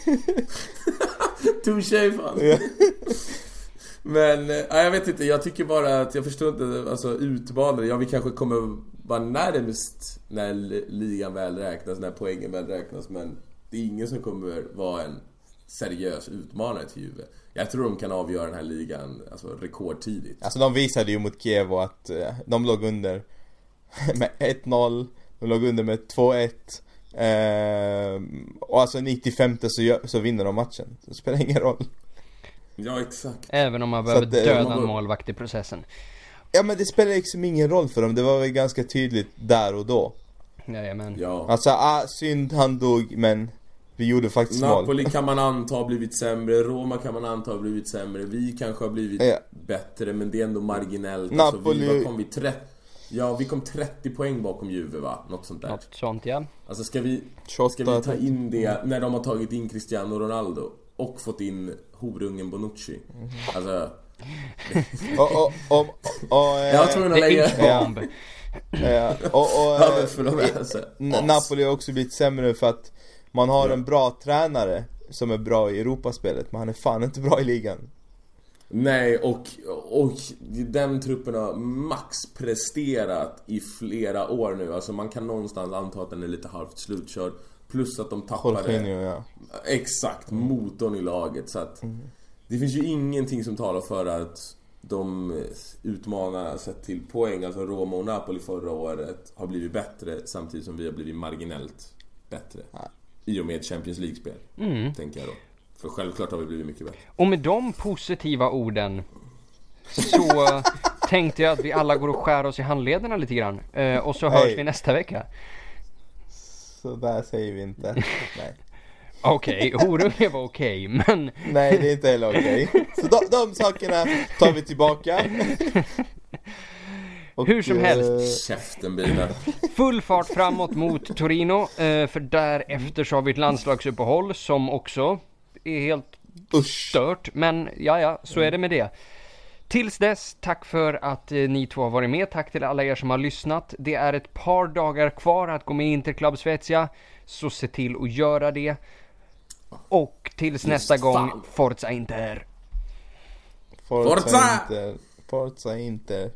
Touché fan. Ja. Men, nej, jag vet inte, jag tycker bara att jag förstår inte, alltså utmanare, ja vi kanske kommer vara närmst när li- ligan väl räknas, när poängen väl räknas men det är ingen som kommer vara en seriös utmanare till Juve. Jag tror de kan avgöra den här ligan alltså, rekordtidigt. Alltså de visade ju mot Kiev att eh, de låg under [LAUGHS] med 1-0, de låg under med 2-1. Eh, och alltså 95 så, gör, så vinner de matchen. Det spelar ingen roll. Ja, exakt. Även om man behöver att det- döda man en målvakt i processen. Ja men det spelar liksom ingen roll för dem, det var väl ganska tydligt där och då. Jajamän. Ja. Alltså, ah, synd han dog men vi gjorde faktiskt mål. Napoli kan man anta har blivit sämre, Roma kan man anta har blivit sämre, vi kanske har blivit Ja. bättre men det är ändå marginellt. Napoli- Alltså, vi, vad kom vi? Tre... Ja, vi kom 30 poäng bakom Juve va? Något sånt där. Något sånt ja. Alltså ska vi, 28 ska vi ta in det när de har tagit in Cristiano Ronaldo och fått in horungen Bonucci? Mhm. Alltså, [LAUGHS] Och, och, och, och, jag The lägga... H-bomb. ja, och, och, [LAUGHS] Ja eh, alltså. Napoli har också blivit sämre för att man har en bra tränare som är bra i Europaspelet men han är fan inte bra i ligan. Nej, och, och den truppen har max presterat i flera år nu. Alltså man kan någonstans anta att den är lite halvt slutkörd. Plus att de tappade... Jorginho ja. Exakt, motorn i laget. Så att det finns ju ingenting som talar för att de eh, utmanarna sett till poäng, alltså Roma och Napoli förra året, har blivit bättre samtidigt som vi har blivit marginellt bättre. I och med Champions League-spel, tänker jag då. För självklart har vi blivit mycket bättre. Och med de positiva orden så [LAUGHS] tänkte jag att vi alla går och skär oss i handlederna lite grann. Eh, och så hörs vi nästa vecka. Så där säger vi inte. Nej. [LAUGHS] Okej, horunge var okej, men Nej det är inte heller okej. Så de, de sakerna tar vi tillbaka. Och, [LAUGHS] Hur som eh, helst. Käften bilar. full fart framåt mot Torino. Eh, för därefter så har vi ett landslagsuppehåll som också är helt Usch. stört. Men ja, ja, så är det med det. Tills dess, tack för att eh, ni två har varit med. Tack till alla er som har lyssnat. Det är ett par dagar kvar att gå med i Interclub Svezia. Så se till att göra det. Och tills nästa gång, fan. Forza Inter! Forza Forza! Inter. Forza Inter.